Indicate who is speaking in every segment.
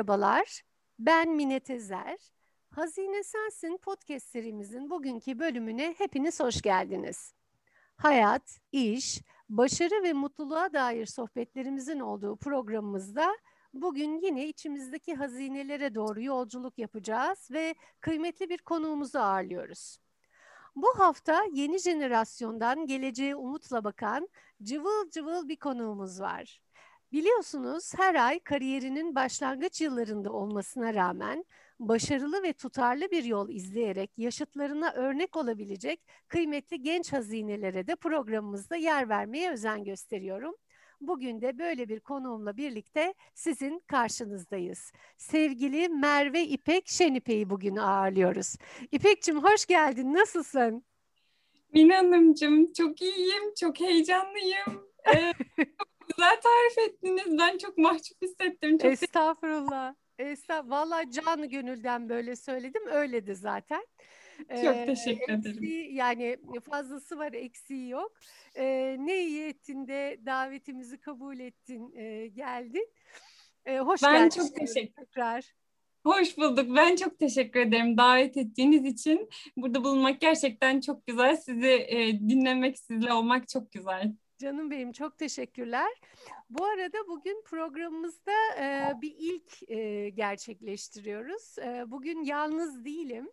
Speaker 1: merhabalar. Ben Mine Tezer. Hazine Sensin podcast serimizin bugünkü bölümüne hepiniz hoş geldiniz. Hayat, iş, başarı ve mutluluğa dair sohbetlerimizin olduğu programımızda bugün yine içimizdeki hazinelere doğru yolculuk yapacağız ve kıymetli bir konuğumuzu ağırlıyoruz. Bu hafta yeni jenerasyondan geleceğe umutla bakan cıvıl cıvıl bir konuğumuz var. Biliyorsunuz her ay kariyerinin başlangıç yıllarında olmasına rağmen başarılı ve tutarlı bir yol izleyerek yaşıtlarına örnek olabilecek kıymetli genç hazinelere de programımızda yer vermeye özen gösteriyorum. Bugün de böyle bir konuğumla birlikte sizin karşınızdayız. Sevgili Merve İpek Şenipe'yi bugün ağırlıyoruz. İpek'cim hoş geldin, nasılsın?
Speaker 2: Mine Hanımcığım çok iyiyim, çok heyecanlıyım. Ee, çok güzel tarif ettiniz. Ben çok mahcup hissettim. Çok
Speaker 1: Estağfurullah. Estağfurullah. Valla canı gönülden böyle söyledim. Öyle de zaten.
Speaker 2: Çok teşekkür ederim.
Speaker 1: Eksiği, yani fazlası var, eksiği yok. Ee, ne iyi ettin de davetimizi kabul ettin, e, geldin. Ee, hoş
Speaker 2: ben
Speaker 1: geldin.
Speaker 2: çok teşekkür
Speaker 1: tekrar.
Speaker 2: Hoş bulduk. Ben çok teşekkür ederim davet ettiğiniz için. Burada bulunmak gerçekten çok güzel. Sizi e, dinlemek, sizle olmak çok güzel.
Speaker 1: Canım benim çok teşekkürler. Bu arada bugün programımızda e, bir ilk e, gerçekleştiriyoruz. E, bugün yalnız değilim.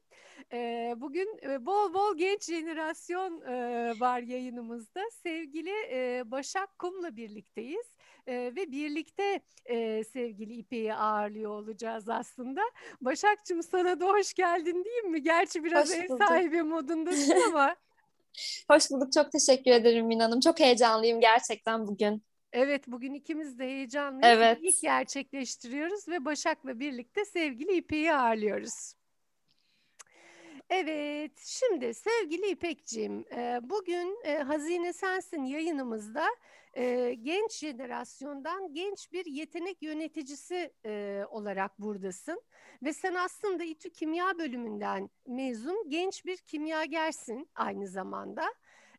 Speaker 1: E, bugün e, bol bol genç jenerasyon e, var yayınımızda. Sevgili e, Başak Kum'la birlikteyiz. E, ve birlikte e, sevgili İpek'i ağırlıyor olacağız aslında. Başak'cığım sana da hoş geldin diyeyim mi? Gerçi biraz
Speaker 3: Hoş
Speaker 1: ev sahibi modundasın ama.
Speaker 3: Hoş bulduk. Çok teşekkür ederim Min Hanım. Çok heyecanlıyım gerçekten bugün.
Speaker 1: Evet bugün ikimiz de heyecanlıyız.
Speaker 3: Evet.
Speaker 1: İlk gerçekleştiriyoruz ve Başak'la birlikte sevgili İpek'i ağırlıyoruz. Evet, şimdi sevgili İpek'ciğim, e, bugün e, Hazine Sensin yayınımızda e, genç jenerasyondan genç bir yetenek yöneticisi e, olarak buradasın. Ve sen aslında İTÜ Kimya bölümünden mezun genç bir kimyagersin aynı zamanda.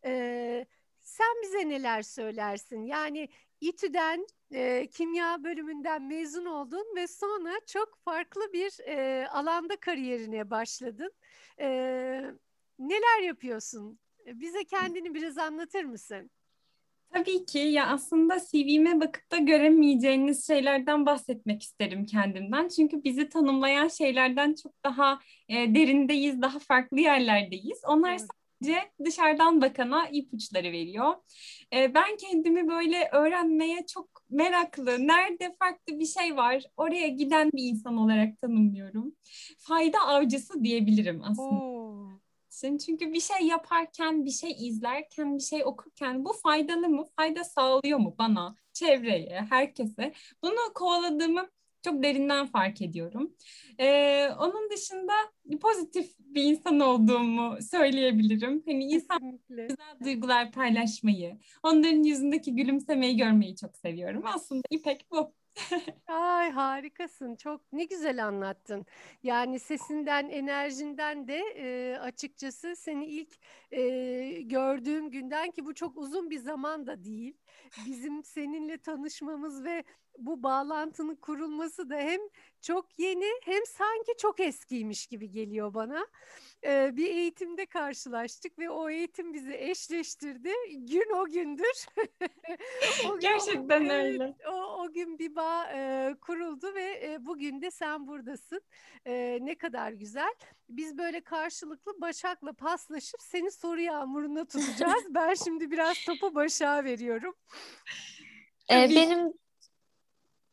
Speaker 1: E, sen bize neler söylersin? Yani İTÜ'den e, kimya bölümünden mezun oldun ve sonra çok farklı bir e, alanda kariyerine başladın. E, neler yapıyorsun? Bize kendini biraz anlatır mısın?
Speaker 2: Tabii ki ya aslında CV'me bakıp da göremeyeceğiniz şeylerden bahsetmek isterim kendimden. Çünkü bizi tanımlayan şeylerden çok daha e, derindeyiz, daha farklı yerlerdeyiz. Onlar
Speaker 1: Evet.
Speaker 2: sadece dışarıdan bakana ipuçları veriyor. E, ben kendimi böyle öğrenmeye çok meraklı, nerede farklı bir şey var, oraya giden bir insan olarak tanımlıyorum. Fayda avcısı diyebilirim aslında
Speaker 1: Oo.
Speaker 2: İçin. Çünkü bir şey yaparken, bir şey izlerken, bir şey okurken bu faydalı mı? Fayda sağlıyor mu bana, çevreye, herkese? Bunu kovaladığımı çok derinden fark ediyorum. Ee, onun dışında pozitif bir insan olduğumu söyleyebilirim. Hani insan güzel duygular paylaşmayı, onların yüzündeki gülümsemeyi görmeyi çok seviyorum. Aslında İpek bu.
Speaker 1: Ay harikasın. Çok ne güzel anlattın. Yani sesinden, enerjinden de e, açıkçası seni ilk e, gördüğüm günden ki bu çok uzun bir zaman da değil. Bizim seninle tanışmamız ve bu bağlantının kurulması da hem çok yeni hem sanki çok eskiymiş gibi geliyor bana. E, bir eğitimde karşılaştık ve o eğitim bizi eşleştirdi. Gün o gündür. O gün-
Speaker 2: Gerçekten
Speaker 1: evet,
Speaker 2: öyle.
Speaker 1: o, o gün bir bağ e, kuruldu ve e, bugün de sen buradasın. E, ne kadar güzel. Biz böyle karşılıklı Başak'la paslaşıp seni soru yağmuruna tutacağız. ben şimdi biraz topu Başak'a veriyorum.
Speaker 3: Ee, benim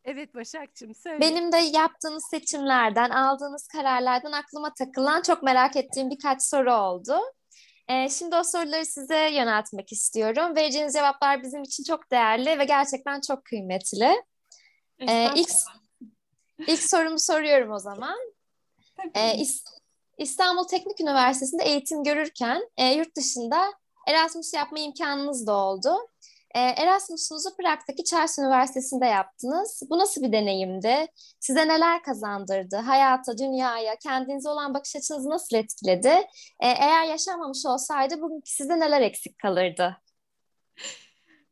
Speaker 1: Evet Başak'cığım söyle.
Speaker 3: benim de yaptığınız seçimlerden, aldığınız kararlardan aklıma takılan çok merak ettiğim birkaç soru oldu. Ee, şimdi o soruları size yöneltmek istiyorum. Vereceğiniz cevaplar bizim için çok değerli ve gerçekten çok kıymetli. Ee, ilk, ilk sorumu soruyorum o zaman. Ee, İs- İstanbul Teknik Üniversitesi'nde eğitim görürken e, yurt dışında Erasmus yapma imkanınız da oldu. E, Erasmus'unuzu Prag'daki Charles Üniversitesi'nde yaptınız. Bu nasıl bir deneyimdi? Size neler kazandırdı? Hayata, dünyaya, kendinize olan bakış açınızı nasıl etkiledi? E, eğer yaşanmamış olsaydı bugünkü sizde neler eksik kalırdı?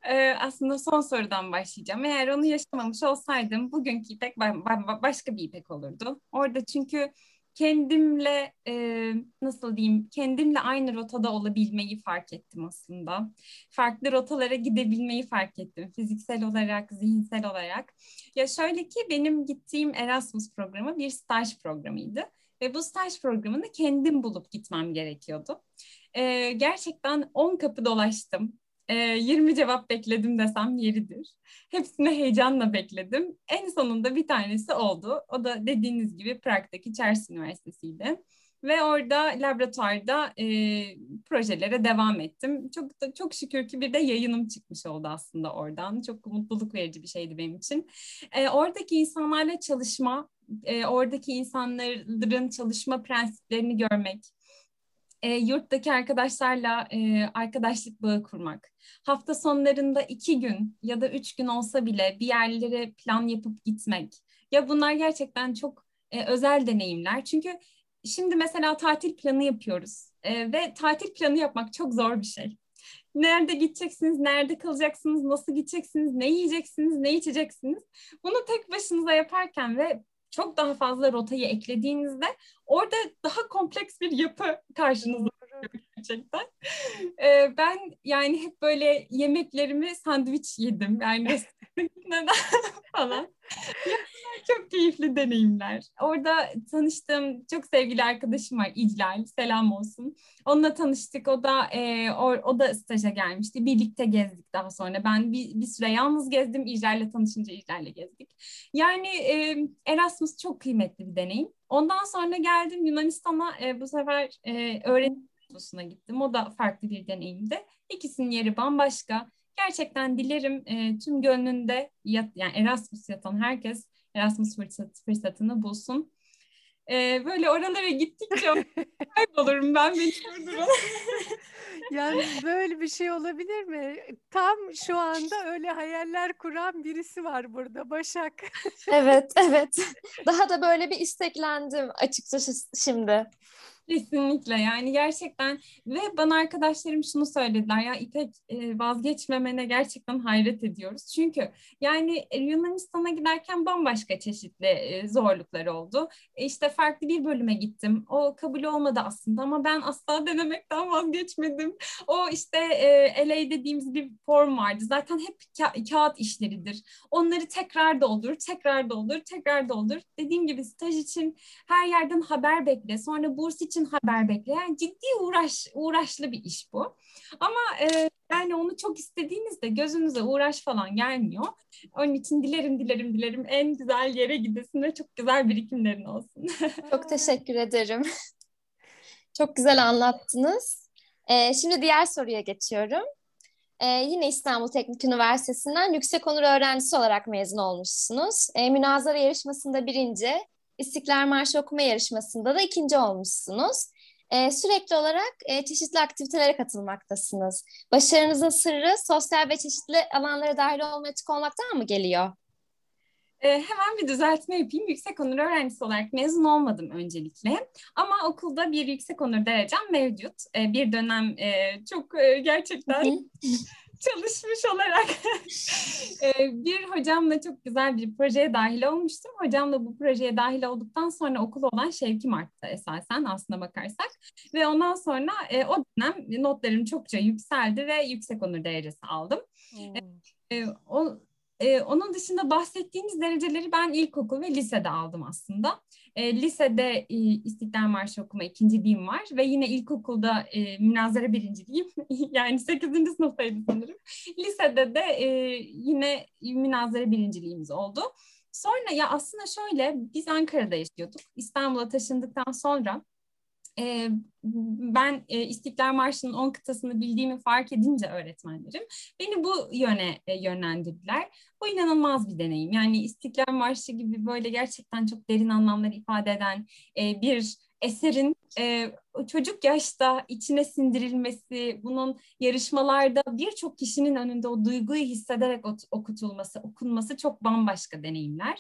Speaker 2: Ee, aslında son sorudan başlayacağım. Eğer onu yaşamamış olsaydım bugünkü İpek başka bir İpek olurdu. Orada çünkü kendimle e, nasıl diyeyim kendimle aynı rotada olabilmeyi fark ettim aslında. Farklı rotalara gidebilmeyi fark ettim fiziksel olarak, zihinsel olarak. Ya şöyle ki benim gittiğim Erasmus programı bir staj programıydı ve bu staj programını kendim bulup gitmem gerekiyordu. E, gerçekten 10 kapı dolaştım. E, 20 cevap bekledim desem yeridir. Hepsini heyecanla bekledim. En sonunda bir tanesi oldu. O da dediğiniz gibi Prag'daki Charles Üniversitesi'ydi. Ve orada laboratuvarda e, projelere devam ettim. Çok da, çok şükür ki bir de yayınım çıkmış oldu aslında oradan. Çok mutluluk verici bir şeydi benim için. E, oradaki insanlarla çalışma, e, oradaki insanların çalışma prensiplerini görmek, e, yurttaki arkadaşlarla e, arkadaşlık bağı kurmak. Hafta sonlarında iki gün ya da üç gün olsa bile bir yerlere plan yapıp gitmek. Ya bunlar gerçekten çok e, özel deneyimler. Çünkü şimdi mesela tatil planı yapıyoruz e, ve tatil planı yapmak çok zor bir şey. Nerede gideceksiniz, nerede kalacaksınız, nasıl gideceksiniz, ne yiyeceksiniz, ne içeceksiniz. Bunu tek başınıza yaparken ve çok daha fazla rotayı eklediğinizde orada daha kompleks bir yapı karşınıza gerçekten. Ee, ben yani hep böyle yemeklerimi sandviç yedim. Yani neden falan. çok keyifli deneyimler. Orada tanıştığım çok sevgili arkadaşım var İclal. Selam olsun. Onunla tanıştık. O da e, o, o da staja gelmişti. Birlikte gezdik daha sonra. Ben bir, bir süre yalnız gezdim. İclal'le tanışınca İclal'le gezdik. Yani e, Erasmus çok kıymetli bir deneyim. Ondan sonra geldim Yunanistan'a e, bu sefer e, öğretim kursuna gittim. O da farklı bir deneyimdi. İkisinin yeri bambaşka. Gerçekten dilerim e, tüm gönlünde yat, yani Erasmus yatan herkes Erasmus fırsat, fırsatını bulsun. E, böyle oralara gittikçe kaybolurum ben beni durdurun.
Speaker 1: yani böyle bir şey olabilir mi? Tam şu anda öyle hayaller kuran birisi var burada Başak.
Speaker 3: evet, evet. Daha da böyle bir isteklendim açıkçası şimdi.
Speaker 2: Kesinlikle yani gerçekten ve bana arkadaşlarım şunu söylediler ya İpek e, vazgeçmemene gerçekten hayret ediyoruz. Çünkü yani e, Yunanistan'a giderken bambaşka çeşitli e, zorluklar oldu. İşte farklı bir bölüme gittim. O kabul olmadı aslında ama ben asla denemekten vazgeçmedim. O işte LA dediğimiz bir form vardı. Zaten hep ka- kağıt işleridir. Onları tekrar doldur, tekrar doldur, tekrar doldur. Dediğim gibi staj için her yerden haber bekle. Sonra burs için için haber bekleyen ciddi uğraş uğraşlı bir iş bu. Ama e, yani onu çok istediğinizde gözünüze uğraş falan gelmiyor. Onun için dilerim dilerim dilerim en güzel yere gidesin ve çok güzel birikimlerin olsun.
Speaker 3: çok teşekkür ederim. çok güzel anlattınız. Ee, şimdi diğer soruya geçiyorum. Ee, yine İstanbul Teknik Üniversitesi'nden yüksek onur öğrencisi olarak mezun olmuşsunuz. Ee, münazara yarışmasında birinci, İstiklal Marşı okuma yarışmasında da ikinci olmuşsunuz. Ee, sürekli olarak e, çeşitli aktivitelere katılmaktasınız. Başarınızın sırrı sosyal ve çeşitli alanlara dahil olmaya açık olmaktan mı geliyor?
Speaker 2: Ee, hemen bir düzeltme yapayım. Yüksek onur öğrencisi olarak mezun olmadım öncelikle. Ama okulda bir yüksek onur derecem mevcut. Ee, bir dönem e, çok e, gerçekten çalışmış olarak bir hocamla çok güzel bir projeye dahil olmuştum. Hocamla bu projeye dahil olduktan sonra okul olan Şevkim arttı esasen aslına bakarsak. Ve ondan sonra e, o dönem notlarım çokça yükseldi ve yüksek onur derecesi aldım. Hmm. E, o ee, onun dışında bahsettiğiniz dereceleri ben ilkokul ve lisede aldım aslında. E, lisede e, İstiklal Marşı okuma ikinciliğim var ve yine ilkokulda e, münazara birinciliğim. yani 8. sınıftaydı sanırım. Lisede de e, yine münazara birinciliğimiz oldu. Sonra ya aslında şöyle biz Ankara'da yaşıyorduk. İstanbul'a taşındıktan sonra e, ben e, İstiklal Marşı'nın 10 kıtasını bildiğimi fark edince öğretmenlerim beni bu yöne e, yönlendirdiler. Bu inanılmaz bir deneyim. Yani İstiklal Marşı gibi böyle gerçekten çok derin anlamları ifade eden e, bir eserin e, çocuk yaşta içine sindirilmesi, bunun yarışmalarda birçok kişinin önünde o duyguyu hissederek okutulması, okunması çok bambaşka deneyimler.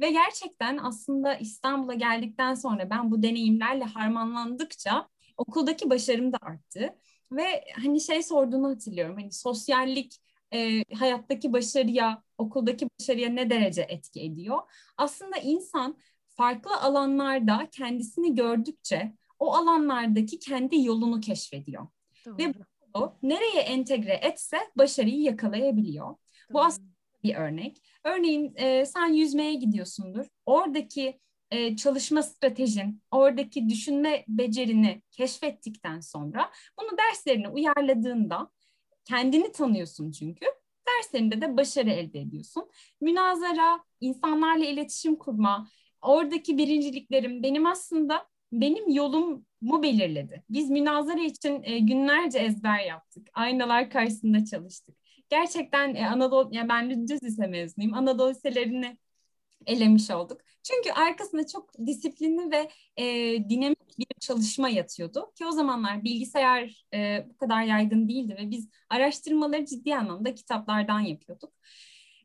Speaker 2: Ve gerçekten aslında İstanbul'a geldikten sonra ben bu deneyimlerle harmanlandıkça okuldaki başarım da arttı. Ve hani şey sorduğunu hatırlıyorum. Hani sosyallik e, hayattaki başarıya, okuldaki başarıya ne derece etki ediyor? Aslında insan farklı alanlarda kendisini gördükçe o alanlardaki kendi yolunu keşfediyor. Doğru. Ve bu nereye entegre etse başarıyı yakalayabiliyor. Doğru. Bu aslında bir örnek. Örneğin e, sen yüzmeye gidiyorsundur. Oradaki e, çalışma stratejin, oradaki düşünme becerini keşfettikten sonra bunu derslerine uyarladığında kendini tanıyorsun çünkü. Derslerinde de başarı elde ediyorsun. Münazara, insanlarla iletişim kurma, oradaki birinciliklerim benim aslında benim yolumu belirledi. Biz münazara için e, günlerce ezber yaptık. Aynalar karşısında çalıştık. Gerçekten e, Anadolu, yani ben düz lise mezunuyum. Anadolu liselerini elemiş olduk. Çünkü arkasında çok disiplinli ve e, dinamik bir çalışma yatıyordu. Ki o zamanlar bilgisayar e, bu kadar yaygın değildi ve biz araştırmaları ciddi anlamda kitaplardan yapıyorduk.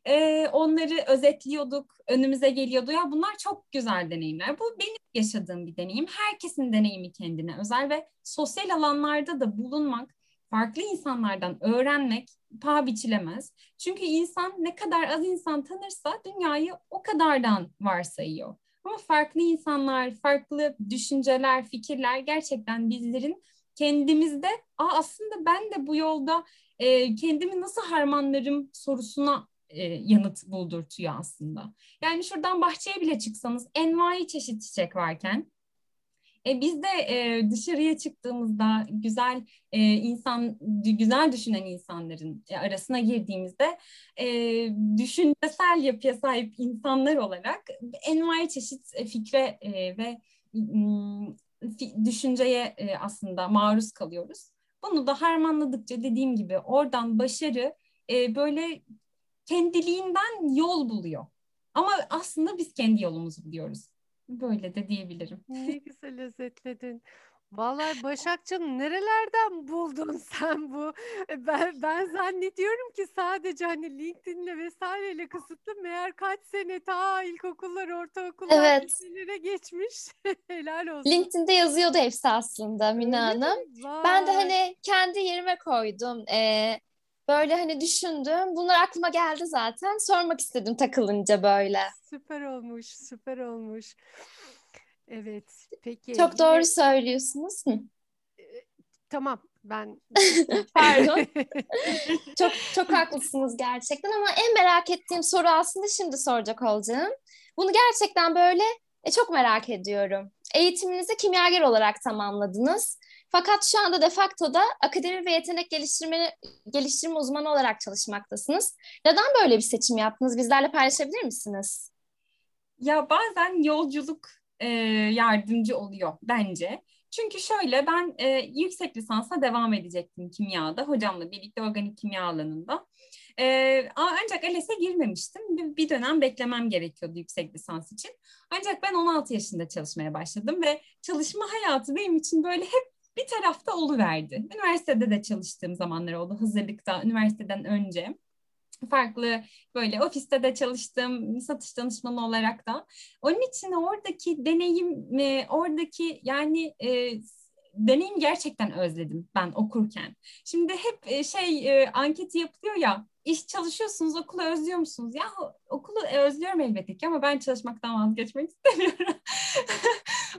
Speaker 2: E, onları özetliyorduk, önümüze geliyordu. Ya bunlar çok güzel deneyimler. Bu benim yaşadığım bir deneyim. Herkesin deneyimi kendine özel ve sosyal alanlarda da bulunmak, farklı insanlardan öğrenmek paha biçilemez. Çünkü insan ne kadar az insan tanırsa dünyayı o kadardan varsayıyor. Ama farklı insanlar, farklı düşünceler, fikirler gerçekten bizlerin kendimizde Aa, aslında ben de bu yolda e, kendimi nasıl harmanlarım sorusuna e, yanıt buldurtuyor aslında. Yani şuradan bahçeye bile çıksanız envai çeşit çiçek varken e, biz de e, dışarıya çıktığımızda güzel e, insan, güzel düşünen insanların e, arasına girdiğimizde e, düşüncesel yapıya sahip insanlar olarak envai çeşit fikre e, ve e, düşünceye e, aslında maruz kalıyoruz. Bunu da harmanladıkça dediğim gibi oradan başarı e, böyle kendiliğinden yol buluyor. Ama aslında biz kendi yolumuzu buluyoruz. Böyle de diyebilirim.
Speaker 1: Ne güzel özetledin. Vallahi Başakçım nerelerden buldun sen bu? E, ben, ben zannediyorum ki sadece hani LinkedIn'le vesaireyle kısıtlı meğer kaç sene ta ilkokullar, ortaokullar, evet. liselere geçmiş. Helal olsun.
Speaker 3: LinkedIn'de yazıyordu hepsi aslında Mina Hanım. Ben de hani kendi yerime koydum. Ee, böyle hani düşündüm. Bunlar aklıma geldi zaten. Sormak istedim takılınca böyle.
Speaker 1: Süper olmuş, süper olmuş. Evet, peki.
Speaker 3: Çok doğru söylüyorsunuz. Hı.
Speaker 1: Tamam, ben
Speaker 3: pardon. çok çok haklısınız gerçekten ama en merak ettiğim soru aslında şimdi soracak olacağım. Bunu gerçekten böyle e, çok merak ediyorum. Eğitiminizi kimyager olarak tamamladınız. Fakat şu anda de facto da akademi ve yetenek geliştirme, geliştirme uzmanı olarak çalışmaktasınız. Neden böyle bir seçim yaptınız? Bizlerle paylaşabilir misiniz?
Speaker 2: Ya bazen yolculuk e, yardımcı oluyor bence. Çünkü şöyle ben e, yüksek lisansa devam edecektim kimyada. Hocamla birlikte organik kimya alanında. E, ancak ALES'e girmemiştim. Bir, bir dönem beklemem gerekiyordu yüksek lisans için. Ancak ben 16 yaşında çalışmaya başladım ve çalışma hayatı benim için böyle hep bir tarafta oluverdi. Üniversitede de çalıştığım zamanlar oldu hazırlıkta, üniversiteden önce. Farklı böyle ofiste de çalıştım, satış danışmanı olarak da. Onun için oradaki deneyim, e, oradaki yani e, deneyim gerçekten özledim ben okurken. Şimdi hep e, şey e, anketi yapılıyor ya iş çalışıyorsunuz, okulu özlüyor musunuz? Ya okulu özlüyorum elbette ki ama ben çalışmaktan vazgeçmek istemiyorum.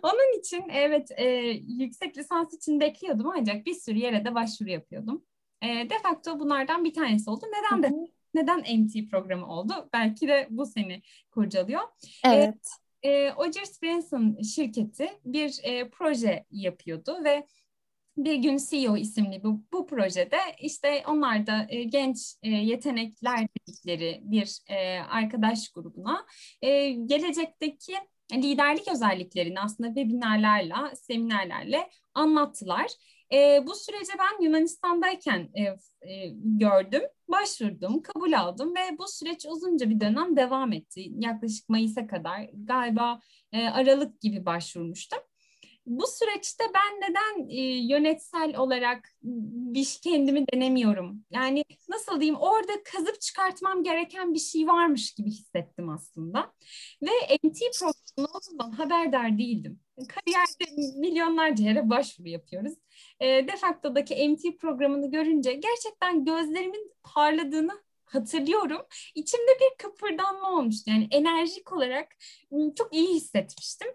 Speaker 2: Onun için evet e, yüksek lisans için bekliyordum ancak bir sürü yere de başvuru yapıyordum. E, de facto bunlardan bir tanesi oldu. Neden de neden MT programı oldu? Belki de bu seni kurcalıyor.
Speaker 3: E, evet.
Speaker 2: E, e, Rogers Branson şirketi bir e, proje yapıyordu ve bir gün CEO isimli bu, bu projede işte onlar da e, genç e, yetenekler dedikleri bir e, arkadaş grubuna e, gelecekteki liderlik özelliklerini aslında webinarlarla, seminerlerle anlattılar. E, bu sürece ben Yunanistan'dayken e, e, gördüm, başvurdum, kabul aldım ve bu süreç uzunca bir dönem devam etti. Yaklaşık Mayıs'a kadar galiba e, Aralık gibi başvurmuştum. Bu süreçte ben neden e, yönetsel olarak bir kendimi denemiyorum? Yani nasıl diyeyim orada kazıp çıkartmam gereken bir şey varmış gibi hissettim aslında. Ve MT programının olduğundan haberdar değildim. Kariyerde milyonlarca yere başvuru yapıyoruz. E, Defakto'daki MT programını görünce gerçekten gözlerimin parladığını hatırlıyorum. İçimde bir kıpırdanma olmuştu. Yani enerjik olarak çok iyi hissetmiştim.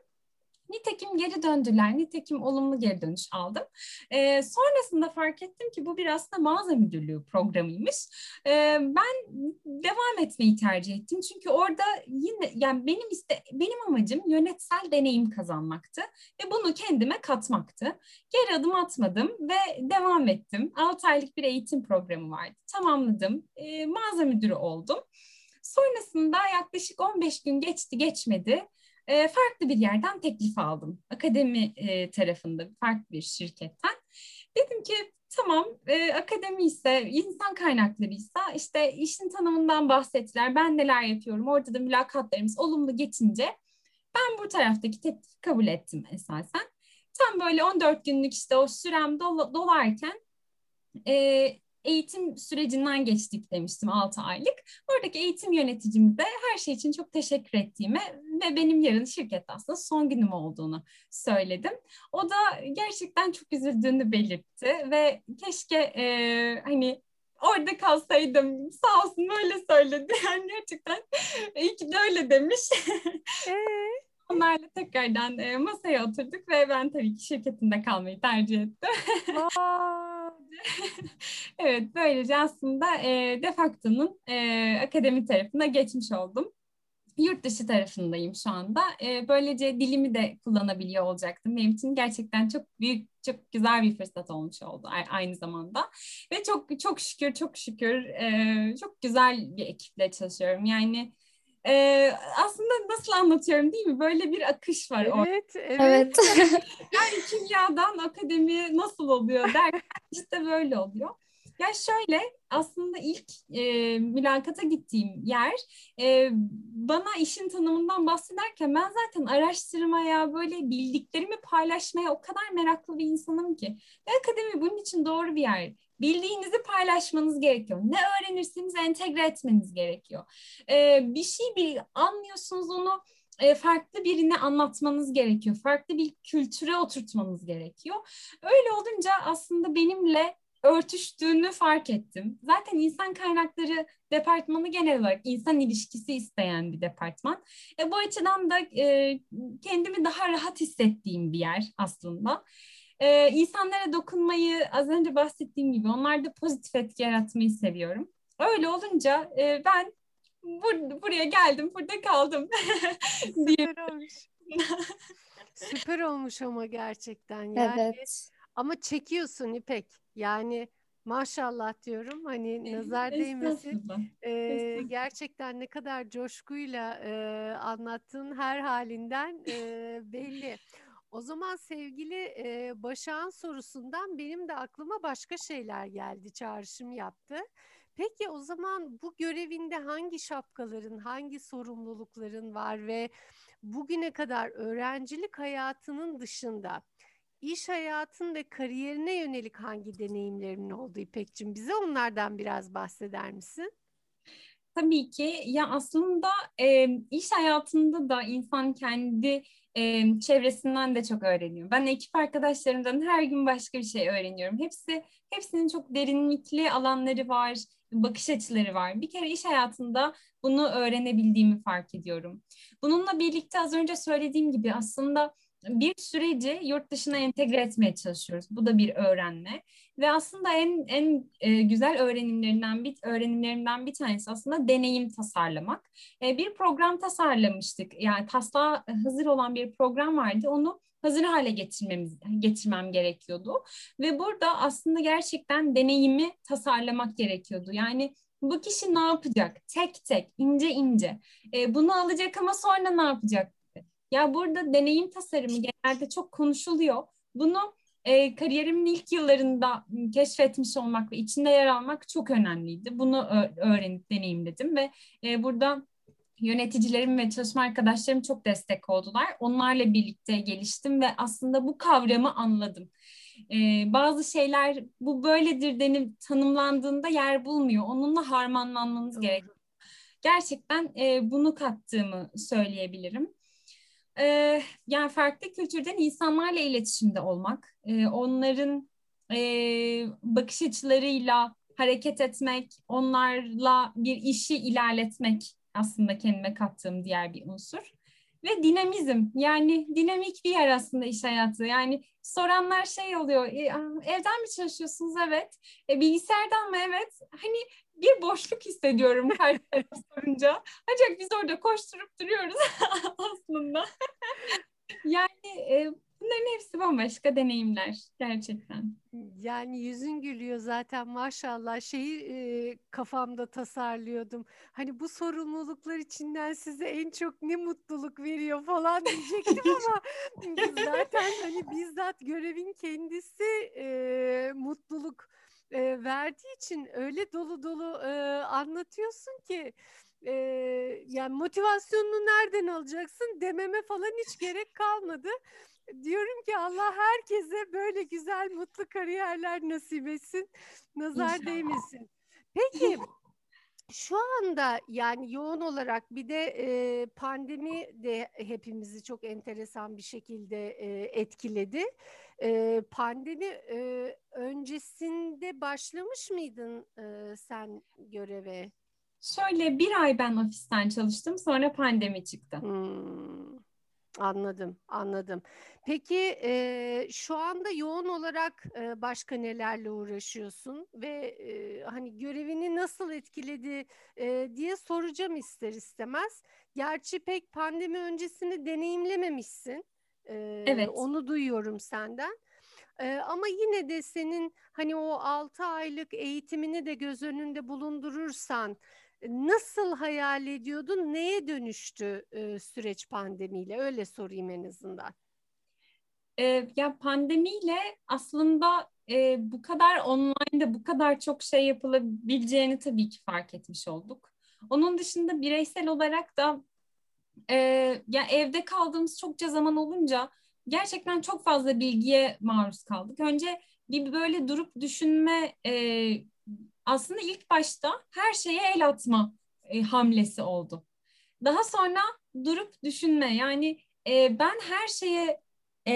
Speaker 2: Nitekim geri döndüler, nitekim olumlu geri dönüş aldım. E, sonrasında fark ettim ki bu bir aslında mağaza müdürlüğü programıymış. E, ben devam etmeyi tercih ettim çünkü orada yine yani benim iste benim amacım yönetsel deneyim kazanmaktı ve bunu kendime katmaktı. Geri adım atmadım ve devam ettim. 6 aylık bir eğitim programı vardı. Tamamladım. E, mağaza müdürü oldum. Sonrasında yaklaşık 15 gün geçti geçmedi e, farklı bir yerden teklif aldım. Akademi e, tarafında farklı bir şirketten. Dedim ki tamam e, akademi ise insan kaynakları ise işte işin tanımından bahsettiler. Ben neler yapıyorum orada da mülakatlarımız olumlu geçince ben bu taraftaki teklifi kabul ettim esasen. Tam böyle 14 günlük işte o sürem dol dolarken e, eğitim sürecinden geçtik demiştim 6 aylık. Oradaki eğitim yöneticimize her şey için çok teşekkür ettiğimi ve benim yarın şirkette aslında son günüm olduğunu söyledim. O da gerçekten çok üzüldüğünü belirtti ve keşke e, hani orada kalsaydım sağ olsun öyle söyledi. Yani gerçekten iyi ki de öyle demiş. Ee? Onlarla tekrardan e, masaya oturduk ve ben tabii ki şirketinde kalmayı tercih ettim. evet böylece aslında e, Defakto'nun e, akademi tarafına geçmiş oldum. Yurt dışı tarafındayım şu anda. E, böylece dilimi de kullanabiliyor olacaktım. Benim için gerçekten çok büyük, çok güzel bir fırsat olmuş oldu aynı zamanda. Ve çok çok şükür, çok şükür e, çok güzel bir ekiple çalışıyorum. Yani ee, aslında nasıl anlatıyorum değil mi? Böyle bir akış var.
Speaker 1: Evet, evet. evet.
Speaker 2: yani kimyadan akademi nasıl oluyor der. işte böyle oluyor. Ya şöyle aslında ilk e, mülakata gittiğim yer e, bana işin tanımından bahsederken ben zaten araştırmaya böyle bildiklerimi paylaşmaya o kadar meraklı bir insanım ki. Ve akademi bunun için doğru bir yer. Bildiğinizi paylaşmanız gerekiyor. Ne öğrenirseniz entegre etmeniz gerekiyor. Ee, bir şey bir anlıyorsunuz onu e, farklı birine anlatmanız gerekiyor. Farklı bir kültüre oturtmanız gerekiyor. Öyle olunca aslında benimle örtüştüğünü fark ettim. Zaten insan kaynakları departmanı genel olarak insan ilişkisi isteyen bir departman. E, bu açıdan da e, kendimi daha rahat hissettiğim bir yer aslında e, insanlara dokunmayı az önce bahsettiğim gibi onlarda pozitif etki yaratmayı seviyorum. Öyle olunca e, ben bur buraya geldim, burada kaldım.
Speaker 1: Süper olmuş. Süper olmuş ama gerçekten yani. Evet. Ama çekiyorsun İpek. Yani maşallah diyorum hani nazar değmesin. Ee, gerçekten ne kadar coşkuyla e, anlattığın her halinden e, belli. O zaman sevgili e, Başak'ın sorusundan benim de aklıma başka şeyler geldi, çağrışım yaptı. Peki o zaman bu görevinde hangi şapkaların, hangi sorumlulukların var ve bugüne kadar öğrencilik hayatının dışında iş hayatın ve kariyerine yönelik hangi deneyimlerin oldu İpek'cim? Bize onlardan biraz bahseder misin?
Speaker 2: Tabii ki ya aslında e, iş hayatında da insan kendi e, çevresinden de çok öğreniyor. Ben ekip arkadaşlarımdan her gün başka bir şey öğreniyorum. Hepsi hepsinin çok derinlikli alanları var, bakış açıları var. Bir kere iş hayatında bunu öğrenebildiğimi fark ediyorum. Bununla birlikte az önce söylediğim gibi aslında bir süreci yurt dışına entegre etmeye çalışıyoruz. Bu da bir öğrenme ve aslında en en e, güzel öğrenimlerinden bir öğrenimlerimden bir tanesi aslında deneyim tasarlamak. E, bir program tasarlamıştık. Yani taslağı hazır olan bir program vardı. Onu hazır hale getirmemiz getirmem gerekiyordu ve burada aslında gerçekten deneyimi tasarlamak gerekiyordu. Yani bu kişi ne yapacak? Tek tek, ince ince. E, bunu alacak ama sonra ne yapacak? Ya burada deneyim tasarımı genelde çok konuşuluyor. Bunu e, kariyerimin ilk yıllarında keşfetmiş olmak ve içinde yer almak çok önemliydi. Bunu öğrenip deneyimledim ve e, burada yöneticilerim ve çalışma arkadaşlarım çok destek oldular. Onlarla birlikte geliştim ve aslında bu kavramı anladım. Ee, bazı şeyler bu böyledir denip tanımlandığında yer bulmuyor. Onunla harmanlanmanız gerekiyor. Gerçekten e, bunu kattığımı söyleyebilirim. Ee, yani farklı kültürden insanlarla iletişimde olmak, e, onların e, bakış açılarıyla hareket etmek, onlarla bir işi ilerletmek aslında kendime kattığım diğer bir unsur. Ve dinamizm yani dinamik bir yer aslında iş hayatı. Yani soranlar şey oluyor e, evden mi çalışıyorsunuz? Evet. E, bilgisayardan mı? Evet. Hani bir boşluk hissediyorum karşılarına sorunca. Ancak biz orada koşturup duruyoruz aslında. yani e, bunların hepsi bambaşka deneyimler gerçekten.
Speaker 1: Yani yüzün gülüyor zaten maşallah şeyi e, kafamda tasarlıyordum. Hani bu sorumluluklar içinden size en çok ne mutluluk veriyor falan diyecektim ama zaten hani bizzat görevin kendisi e, mutluluk e, verdiği için öyle dolu dolu e, anlatıyorsun ki e, yani motivasyonunu nereden alacaksın dememe falan hiç gerek kalmadı. Diyorum ki Allah herkese böyle güzel mutlu kariyerler nasip etsin. Nazar İnşallah. değmesin. Peki şu anda yani yoğun olarak bir de e, pandemi de hepimizi çok enteresan bir şekilde e, etkiledi. E, pandemi e, öncesinde başlamış mıydın e, sen göreve?
Speaker 2: Şöyle bir ay ben ofisten çalıştım sonra pandemi çıktı.
Speaker 1: Hmm. Anladım, anladım. Peki e, şu anda yoğun olarak e, başka nelerle uğraşıyorsun ve e, hani görevini nasıl etkiledi e, diye soracağım ister istemez. Gerçi pek pandemi öncesini deneyimlememişsin. E, evet. Onu duyuyorum senden. E, ama yine de senin hani o 6 aylık eğitimini de göz önünde bulundurursan nasıl hayal ediyordun? Neye dönüştü e, süreç pandemiyle? Öyle sorayım en azından.
Speaker 2: E, ya pandemiyle aslında e, bu kadar online'da bu kadar çok şey yapılabileceğini tabii ki fark etmiş olduk. Onun dışında bireysel olarak da e, ya evde kaldığımız çokça zaman olunca gerçekten çok fazla bilgiye maruz kaldık. Önce bir böyle durup düşünme e, aslında ilk başta her şeye el atma e, hamlesi oldu. Daha sonra durup düşünme yani e, ben her şeye e,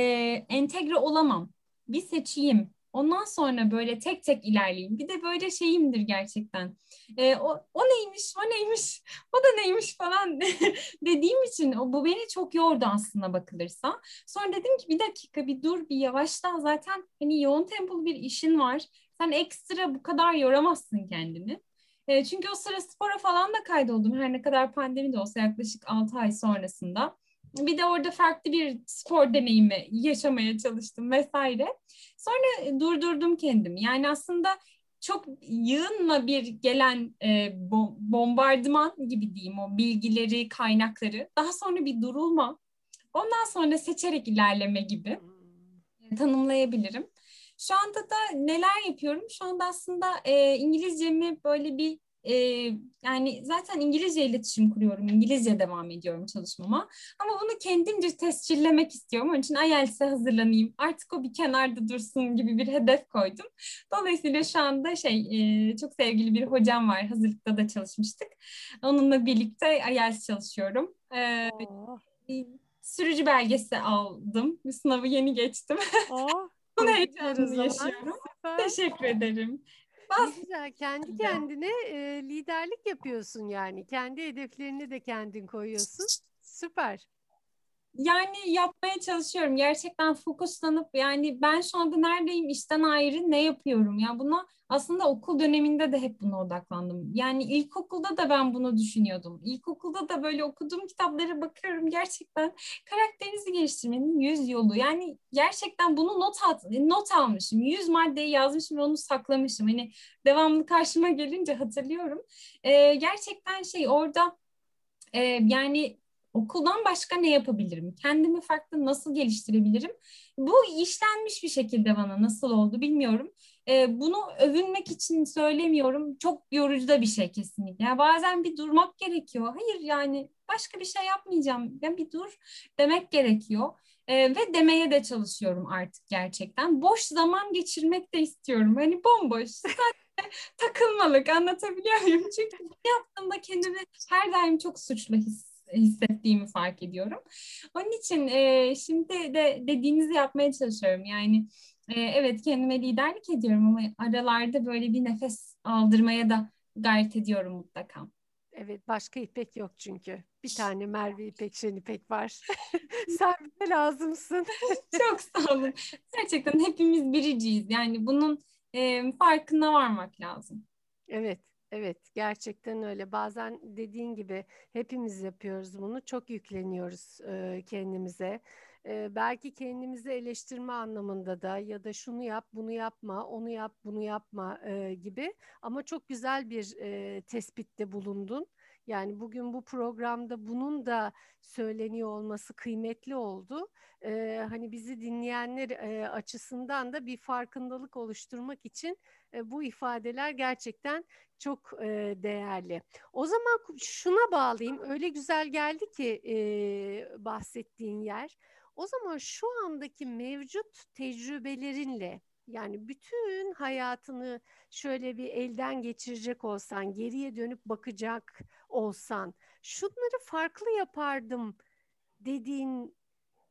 Speaker 2: entegre olamam. Bir seçeyim. Ondan sonra böyle tek tek ilerleyeyim. Bir de böyle şeyimdir gerçekten. E, o, o neymiş, o neymiş, o da neymiş falan dediğim için o, bu beni çok yordu aslında bakılırsa. Sonra dedim ki bir dakika bir dur bir yavaşla zaten hani yoğun tempolu bir işin var sen ekstra bu kadar yoramazsın kendini. E, çünkü o sıra spora falan da kaydoldum. Her ne kadar pandemi de olsa yaklaşık 6 ay sonrasında. Bir de orada farklı bir spor deneyimi yaşamaya çalıştım vesaire. Sonra e, durdurdum kendimi. Yani aslında çok yığınla bir gelen e, bombardıman gibi diyeyim o bilgileri, kaynakları. Daha sonra bir durulma. Ondan sonra seçerek ilerleme gibi tanımlayabilirim. Şu anda da neler yapıyorum? Şu anda aslında e, İngilizcemi böyle bir e, yani zaten İngilizce iletişim kuruyorum. İngilizce devam ediyorum çalışmama. Ama bunu kendimce tescillemek istiyorum. Onun için IELTS'e hazırlanayım. Artık o bir kenarda dursun gibi bir hedef koydum. Dolayısıyla şu anda şey e, çok sevgili bir hocam var. Hazırlıkta da çalışmıştık. Onunla birlikte IELTS çalışıyorum. E, sürücü belgesi aldım. Sınavı yeni geçtim. Oh, Bunun heyecanını yaşıyorum. Süper. Teşekkür ederim.
Speaker 1: Bas. güzel. Kendi kendine e, liderlik yapıyorsun yani. Kendi hedeflerini de kendin koyuyorsun. Süper.
Speaker 2: Yani yapmaya çalışıyorum. Gerçekten fokuslanıp yani ben şu anda neredeyim, işten ayrı ne yapıyorum? Ya buna aslında okul döneminde de hep buna odaklandım. Yani ilkokulda da ben bunu düşünüyordum. İlkokulda da böyle okuduğum kitaplara bakıyorum. Gerçekten karakterinizi geliştirmenin yüz yolu. Yani gerçekten bunu not at, not almışım. Yüz maddeyi yazmışım ve onu saklamışım. Hani devamlı karşıma gelince hatırlıyorum. Ee, gerçekten şey orada e, yani okuldan başka ne yapabilirim? Kendimi farklı nasıl geliştirebilirim? Bu işlenmiş bir şekilde bana nasıl oldu bilmiyorum. e, bunu övünmek için söylemiyorum. Çok yorucu da bir şey kesinlikle. Yani bazen bir durmak gerekiyor. Hayır yani başka bir şey yapmayacağım. Yani bir dur demek gerekiyor. E, ve demeye de çalışıyorum artık gerçekten. Boş zaman geçirmek de istiyorum. Hani bomboş. takılmalık anlatabiliyor muyum? Çünkü yaptığımda kendimi her daim çok suçlu his, hissettiğimi fark ediyorum. Onun için e, şimdi de dediğinizi yapmaya çalışıyorum. Yani e, evet kendime liderlik ediyorum ama aralarda böyle bir nefes aldırmaya da gayret ediyorum mutlaka.
Speaker 1: Evet başka İpek yok çünkü. Bir tane Merve İpek, Şen İpek var. Sen bize lazımsın.
Speaker 2: Çok sağ olun. Gerçekten hepimiz biriciyiz. Yani bunun e, farkına varmak lazım.
Speaker 1: Evet, evet gerçekten öyle. Bazen dediğin gibi hepimiz yapıyoruz bunu. Çok yükleniyoruz e, kendimize. E, belki kendimizi eleştirme anlamında da ya da şunu yap, bunu yapma, onu yap, bunu yapma e, gibi. Ama çok güzel bir e, tespitte bulundun. Yani bugün bu programda bunun da söyleniyor olması kıymetli oldu. Ee, hani bizi dinleyenler e, açısından da bir farkındalık oluşturmak için e, bu ifadeler gerçekten çok e, değerli. O zaman şuna bağlayayım. Öyle güzel geldi ki e, bahsettiğin yer. O zaman şu andaki mevcut tecrübelerinle yani bütün hayatını şöyle bir elden geçirecek olsan, geriye dönüp bakacak olsan, şunları farklı yapardım dediğin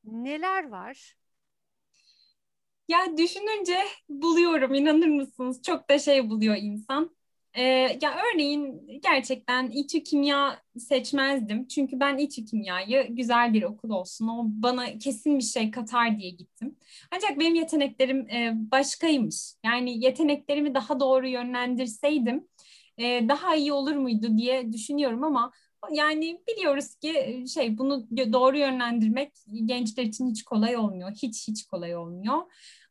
Speaker 1: neler var?
Speaker 2: Ya düşününce buluyorum inanır mısınız? Çok da şey buluyor insan. Ee, ya örneğin gerçekten İTÜ Kimya seçmezdim. Çünkü ben İTÜ Kimya'yı güzel bir okul olsun, o bana kesin bir şey katar diye gittim. Ancak benim yeteneklerim e, başkaymış. Yani yeteneklerimi daha doğru yönlendirseydim e, daha iyi olur muydu diye düşünüyorum ama yani biliyoruz ki şey bunu doğru yönlendirmek gençler için hiç kolay olmuyor. Hiç hiç kolay olmuyor.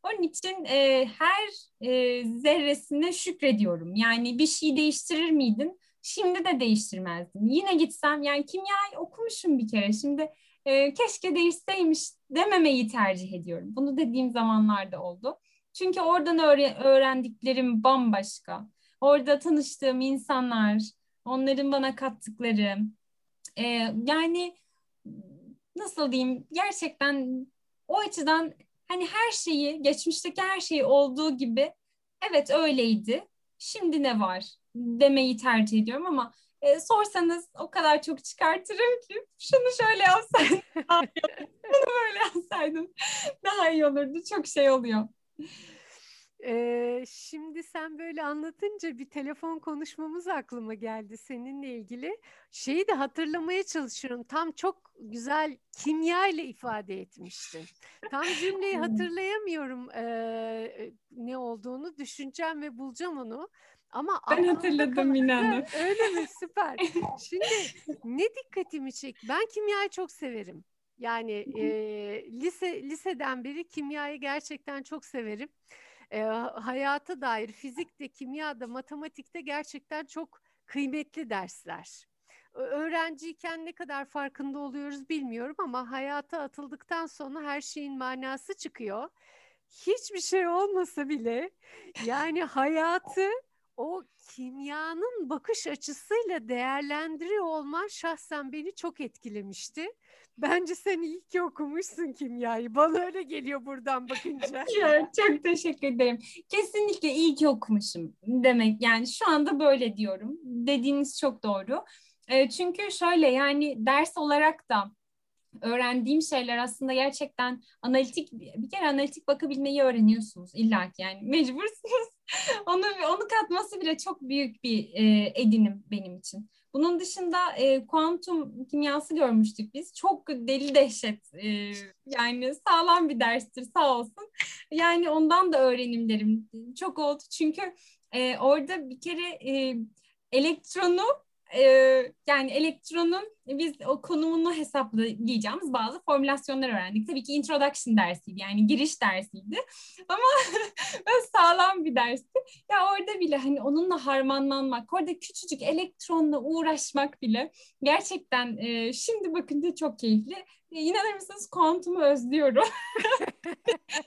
Speaker 2: Onun için e, her e, zerresine şükrediyorum. Yani bir şey değiştirir miydin? Şimdi de değiştirmezdim. Yine gitsem yani kimyayı okumuşum bir kere. Şimdi e, keşke değişseymiş dememeyi tercih ediyorum. Bunu dediğim zamanlarda oldu. Çünkü oradan öğre- öğrendiklerim bambaşka. Orada tanıştığım insanlar, onların bana kattıkları. E, yani nasıl diyeyim gerçekten o açıdan hani her şeyi, geçmişteki her şeyi olduğu gibi evet öyleydi. Şimdi ne var demeyi tercih ediyorum ama e, sorsanız o kadar çok çıkartırım ki şunu şöyle yapsaydım, bunu böyle yapsaydım daha iyi olurdu. Çok şey oluyor.
Speaker 1: Ee, şimdi sen böyle anlatınca bir telefon konuşmamız aklıma geldi seninle ilgili. Şeyi de hatırlamaya çalışıyorum. Tam çok güzel kimya ile ifade etmiştin. Tam cümleyi hatırlayamıyorum e, ne olduğunu. Düşüneceğim ve bulacağım onu. Ama
Speaker 2: ben hatırladım Mine
Speaker 1: Öyle mi? Süper. Şimdi ne dikkatimi çek? Ben kimyayı çok severim. Yani e, lise liseden beri kimyayı gerçekten çok severim e, hayata dair fizikte, kimyada, matematikte gerçekten çok kıymetli dersler. Öğrenciyken ne kadar farkında oluyoruz bilmiyorum ama hayata atıldıktan sonra her şeyin manası çıkıyor. Hiçbir şey olmasa bile yani hayatı o kimyanın bakış açısıyla değerlendiriyor olman şahsen beni çok etkilemişti. Bence sen iyi ki okumuşsun kimyayı. Bana öyle geliyor buradan bakınca.
Speaker 2: ya, çok teşekkür ederim. Kesinlikle iyi ki okumuşum demek. Yani şu anda böyle diyorum. Dediğiniz çok doğru. E, çünkü şöyle yani ders olarak da öğrendiğim şeyler aslında gerçekten analitik bir kere analitik bakabilmeyi öğreniyorsunuz illa yani mecbursunuz. onu onu katması bile çok büyük bir e, edinim benim için. Bunun dışında e, kuantum kimyası görmüştük biz. Çok deli dehşet e, yani sağlam bir derstir sağ olsun. Yani ondan da öğrenimlerim çok oldu. Çünkü e, orada bir kere e, elektronu e, yani elektronun biz o konumunu hesaplayacağımız bazı formülasyonlar öğrendik. Tabii ki introduction dersiydi yani giriş dersiydi ama sağlam bir dersti. Ya orada bile hani onunla harmanlanmak, orada küçücük elektronla uğraşmak bile gerçekten e, şimdi bakınca çok keyifli. E, inanır mısınız kuantumu özlüyorum.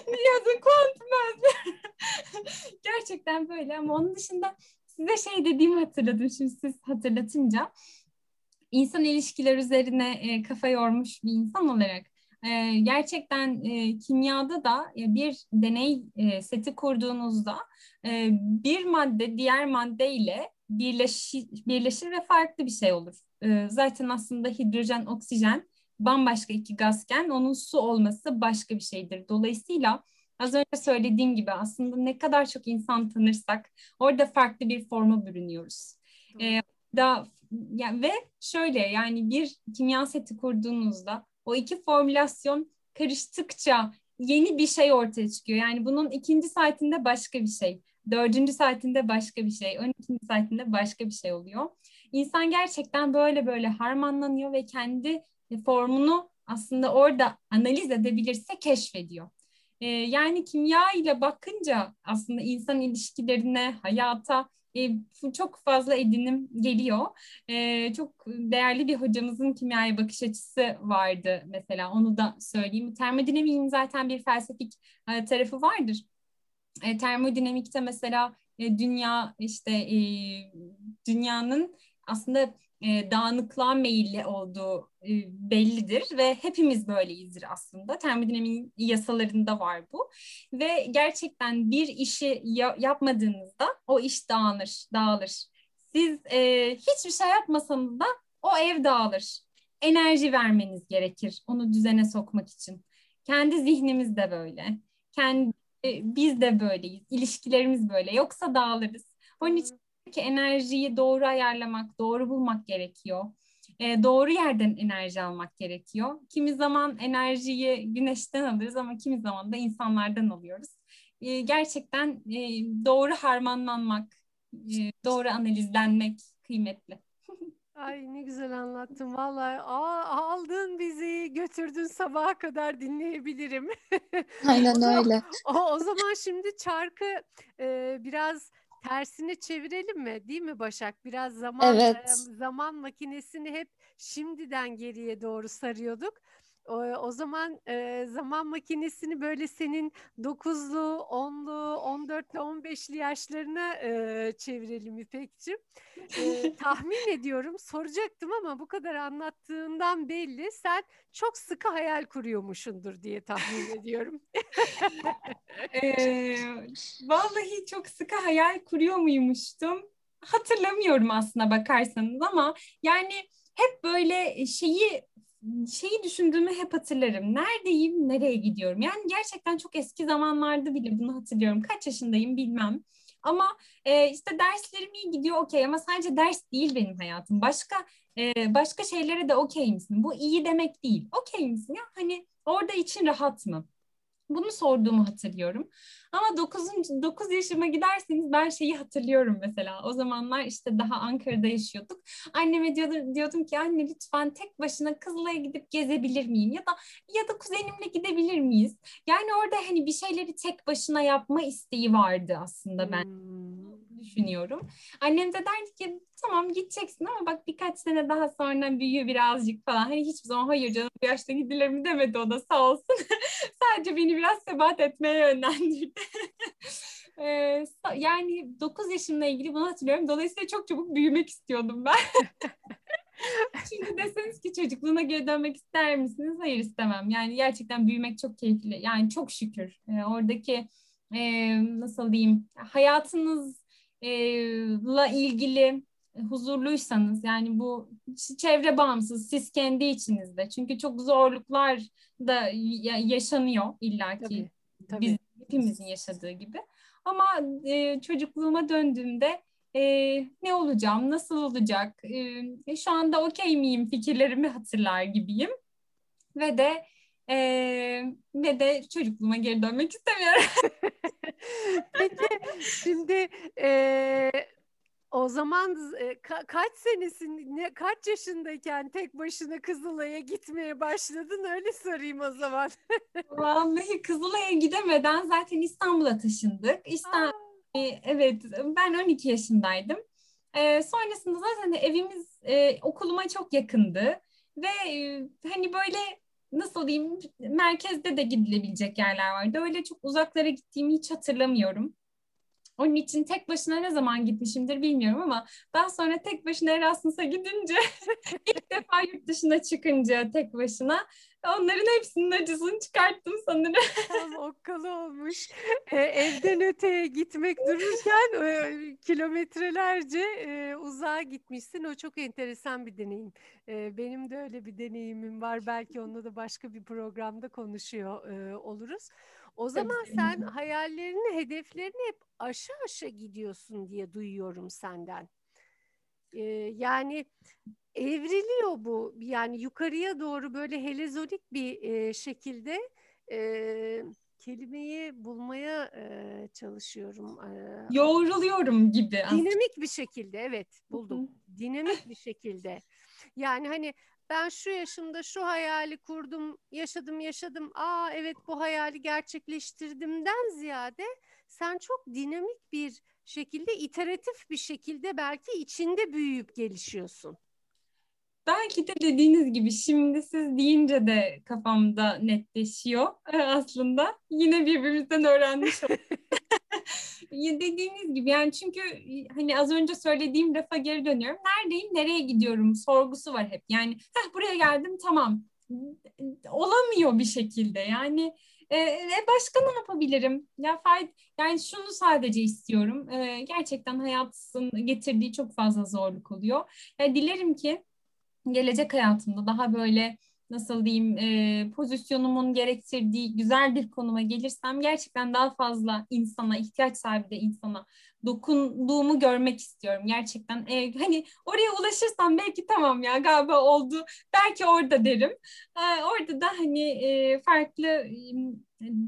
Speaker 2: Yazın kuantumu özlüyorum. gerçekten böyle ama onun dışında size şey dediğimi hatırladım şimdi siz hatırlatınca. İnsan ilişkiler üzerine e, kafa yormuş bir insan olarak e, gerçekten e, kimyada da e, bir deney e, seti kurduğunuzda e, bir madde diğer madde ile birleşir, birleşir ve farklı bir şey olur. E, zaten aslında hidrojen, oksijen bambaşka iki gazken onun su olması başka bir şeydir. Dolayısıyla az önce söylediğim gibi aslında ne kadar çok insan tanırsak orada farklı bir forma bürünüyoruz. Ee, da yani ve şöyle yani bir kimya seti kurduğunuzda o iki formülasyon karıştıkça yeni bir şey ortaya çıkıyor. Yani bunun ikinci saatinde başka bir şey, dördüncü saatinde başka bir şey, on ikinci saatinde başka bir şey oluyor. İnsan gerçekten böyle böyle harmanlanıyor ve kendi formunu aslında orada analiz edebilirse keşfediyor. Ee, yani kimya ile bakınca aslında insan ilişkilerine, hayata e, çok fazla edinim geliyor. E, çok değerli bir hocamızın kimyaya bakış açısı vardı mesela onu da söyleyeyim. Termodinamiğin zaten bir felsefik e, tarafı vardır. E, termodinamikte mesela e, dünya işte e, dünyanın aslında e, dağınıklığa meyilli olduğu e, bellidir ve hepimiz böyleyizdir aslında. Termodinamiğin yasalarında var bu. Ve gerçekten bir işi ya- yapmadığınızda o iş dağılır, dağılır. Siz e, hiçbir şey yapmasanız da o ev dağılır. Enerji vermeniz gerekir onu düzene sokmak için. Kendi zihnimiz de böyle. Kendi e, biz de böyleyiz. İlişkilerimiz böyle. Yoksa dağılırız. Onun için ki enerjiyi doğru ayarlamak, doğru bulmak gerekiyor. E, doğru yerden enerji almak gerekiyor. Kimi zaman enerjiyi güneşten alırız ama kimi zaman da insanlardan alıyoruz. E, gerçekten e, doğru harmanlanmak, e, doğru analizlenmek kıymetli.
Speaker 1: Ay ne güzel anlattın vallahi. Aa, aldın bizi götürdün sabaha kadar dinleyebilirim.
Speaker 3: Aynen
Speaker 1: o zaman,
Speaker 3: öyle.
Speaker 1: O, o zaman şimdi çarkı e, biraz tersini çevirelim mi? Değil mi Başak? Biraz zaman
Speaker 3: Evet.
Speaker 1: zaman makinesini hep şimdiden geriye doğru sarıyorduk. O, o zaman e, zaman makinesini böyle senin 9'lu, 10'lu, 14'lü, 15'li yaşlarına e, çevirelim İpek'ciğim. E, tahmin ediyorum soracaktım ama bu kadar anlattığından belli sen çok sıkı hayal kuruyormuşundur diye tahmin ediyorum.
Speaker 2: ee, vallahi çok sıkı hayal kuruyor muymuştum? Hatırlamıyorum aslına bakarsanız ama yani hep böyle şeyi şeyi düşündüğümü hep hatırlarım. Neredeyim, nereye gidiyorum? Yani gerçekten çok eski zamanlarda bile bunu hatırlıyorum. Kaç yaşındayım bilmem. Ama e, işte derslerim iyi gidiyor okey ama sadece ders değil benim hayatım. Başka e, başka şeylere de okey misin? Bu iyi demek değil. Okey misin ya? Hani orada için rahat mı? Bunu sorduğumu hatırlıyorum. Ama 9. 9 yaşıma giderseniz ben şeyi hatırlıyorum mesela. O zamanlar işte daha Ankara'da yaşıyorduk. Anneme diyordum, diyordum ki anne lütfen tek başına Kızılay'a gidip gezebilir miyim? Ya da ya da kuzenimle gidebilir miyiz? Yani orada hani bir şeyleri tek başına yapma isteği vardı aslında ben. Hmm düşünüyorum. Annem de derdi ki tamam gideceksin ama bak birkaç sene daha sonra büyüyor birazcık falan. Hani hiçbir zaman hayır canım bu yaşta gidilir mi demedi o da sağ olsun. Sadece beni biraz sebat etmeye yönlendirdi. ee, yani 9 yaşımla ilgili bunu hatırlıyorum. Dolayısıyla çok çabuk büyümek istiyordum ben. Şimdi deseniz ki çocukluğuna geri dönmek ister misiniz? Hayır istemem. Yani gerçekten büyümek çok keyifli. Yani çok şükür. Ee, oradaki e, nasıl diyeyim hayatınız la ilgili huzurluysanız yani bu çevre bağımsız siz kendi içinizde. Çünkü çok zorluklar da yaşanıyor illaki. Tabii, tabii. biz hepimizin yaşadığı gibi. Ama e, çocukluğuma döndüğümde e, ne olacağım nasıl olacak? E, şu anda okey miyim fikirlerimi hatırlar gibiyim. Ve de e, ve de çocukluğuma geri dönmek istemiyorum.
Speaker 1: Peki şimdi e, o zaman e, ka- kaç senesin, ne, kaç yaşındayken tek başına Kızılay'a gitmeye başladın? Öyle sorayım o zaman.
Speaker 2: Vallahi Kızılay'a gidemeden zaten İstanbul'a taşındık. İstanbul, e, evet ben 12 yaşındaydım. E, sonrasında zaten evimiz e, okuluma çok yakındı. Ve e, hani böyle nasıl diyeyim merkezde de gidilebilecek yerler vardı. Öyle çok uzaklara gittiğimi hiç hatırlamıyorum. Onun için tek başına ne zaman gitmişimdir bilmiyorum ama daha sonra tek başına Erasmus'a gidince ilk defa yurt dışına çıkınca tek başına onların hepsinin acısını çıkarttım sanırım.
Speaker 1: Tam okkalı olmuş. E, evden öteye gitmek dururken e, kilometrelerce e, uzağa gitmişsin. O çok enteresan bir deneyim. E, benim de öyle bir deneyimim var. Belki onunla da başka bir programda konuşuyor e, oluruz. O zaman sen hayallerini, hedeflerini hep aşağı aşağı gidiyorsun diye duyuyorum senden. Ee, yani evriliyor bu. Yani yukarıya doğru böyle helezonik bir e, şekilde e, kelimeyi bulmaya e, çalışıyorum. E,
Speaker 2: Yoğruluyorum gibi.
Speaker 1: dinamik bir şekilde evet buldum. Dinamik bir şekilde. Yani hani ben şu yaşımda şu hayali kurdum, yaşadım, yaşadım. Aa evet bu hayali gerçekleştirdimden ziyade sen çok dinamik bir şekilde, iteratif bir şekilde belki içinde büyüyüp gelişiyorsun.
Speaker 2: Belki de dediğiniz gibi şimdi siz deyince de kafamda netleşiyor aslında. Yine birbirimizden öğrenmiş olduk. Dediğiniz gibi yani çünkü hani az önce söylediğim lafa geri dönüyorum. Neredeyim, nereye gidiyorum sorgusu var hep. Yani Heh, buraya geldim tamam. Olamıyor bir şekilde yani. E, başka ne yapabilirim? Ya fayda, yani şunu sadece istiyorum. E, gerçekten hayatın getirdiği çok fazla zorluk oluyor. Yani dilerim ki gelecek hayatımda daha böyle nasıl diyeyim e, pozisyonumun gerektirdiği güzel bir konuma gelirsem gerçekten daha fazla insana ihtiyaç sahibi de insana dokunduğumu görmek istiyorum gerçekten e, hani oraya ulaşırsam belki tamam ya galiba oldu belki orada derim e, orada da hani e, farklı e,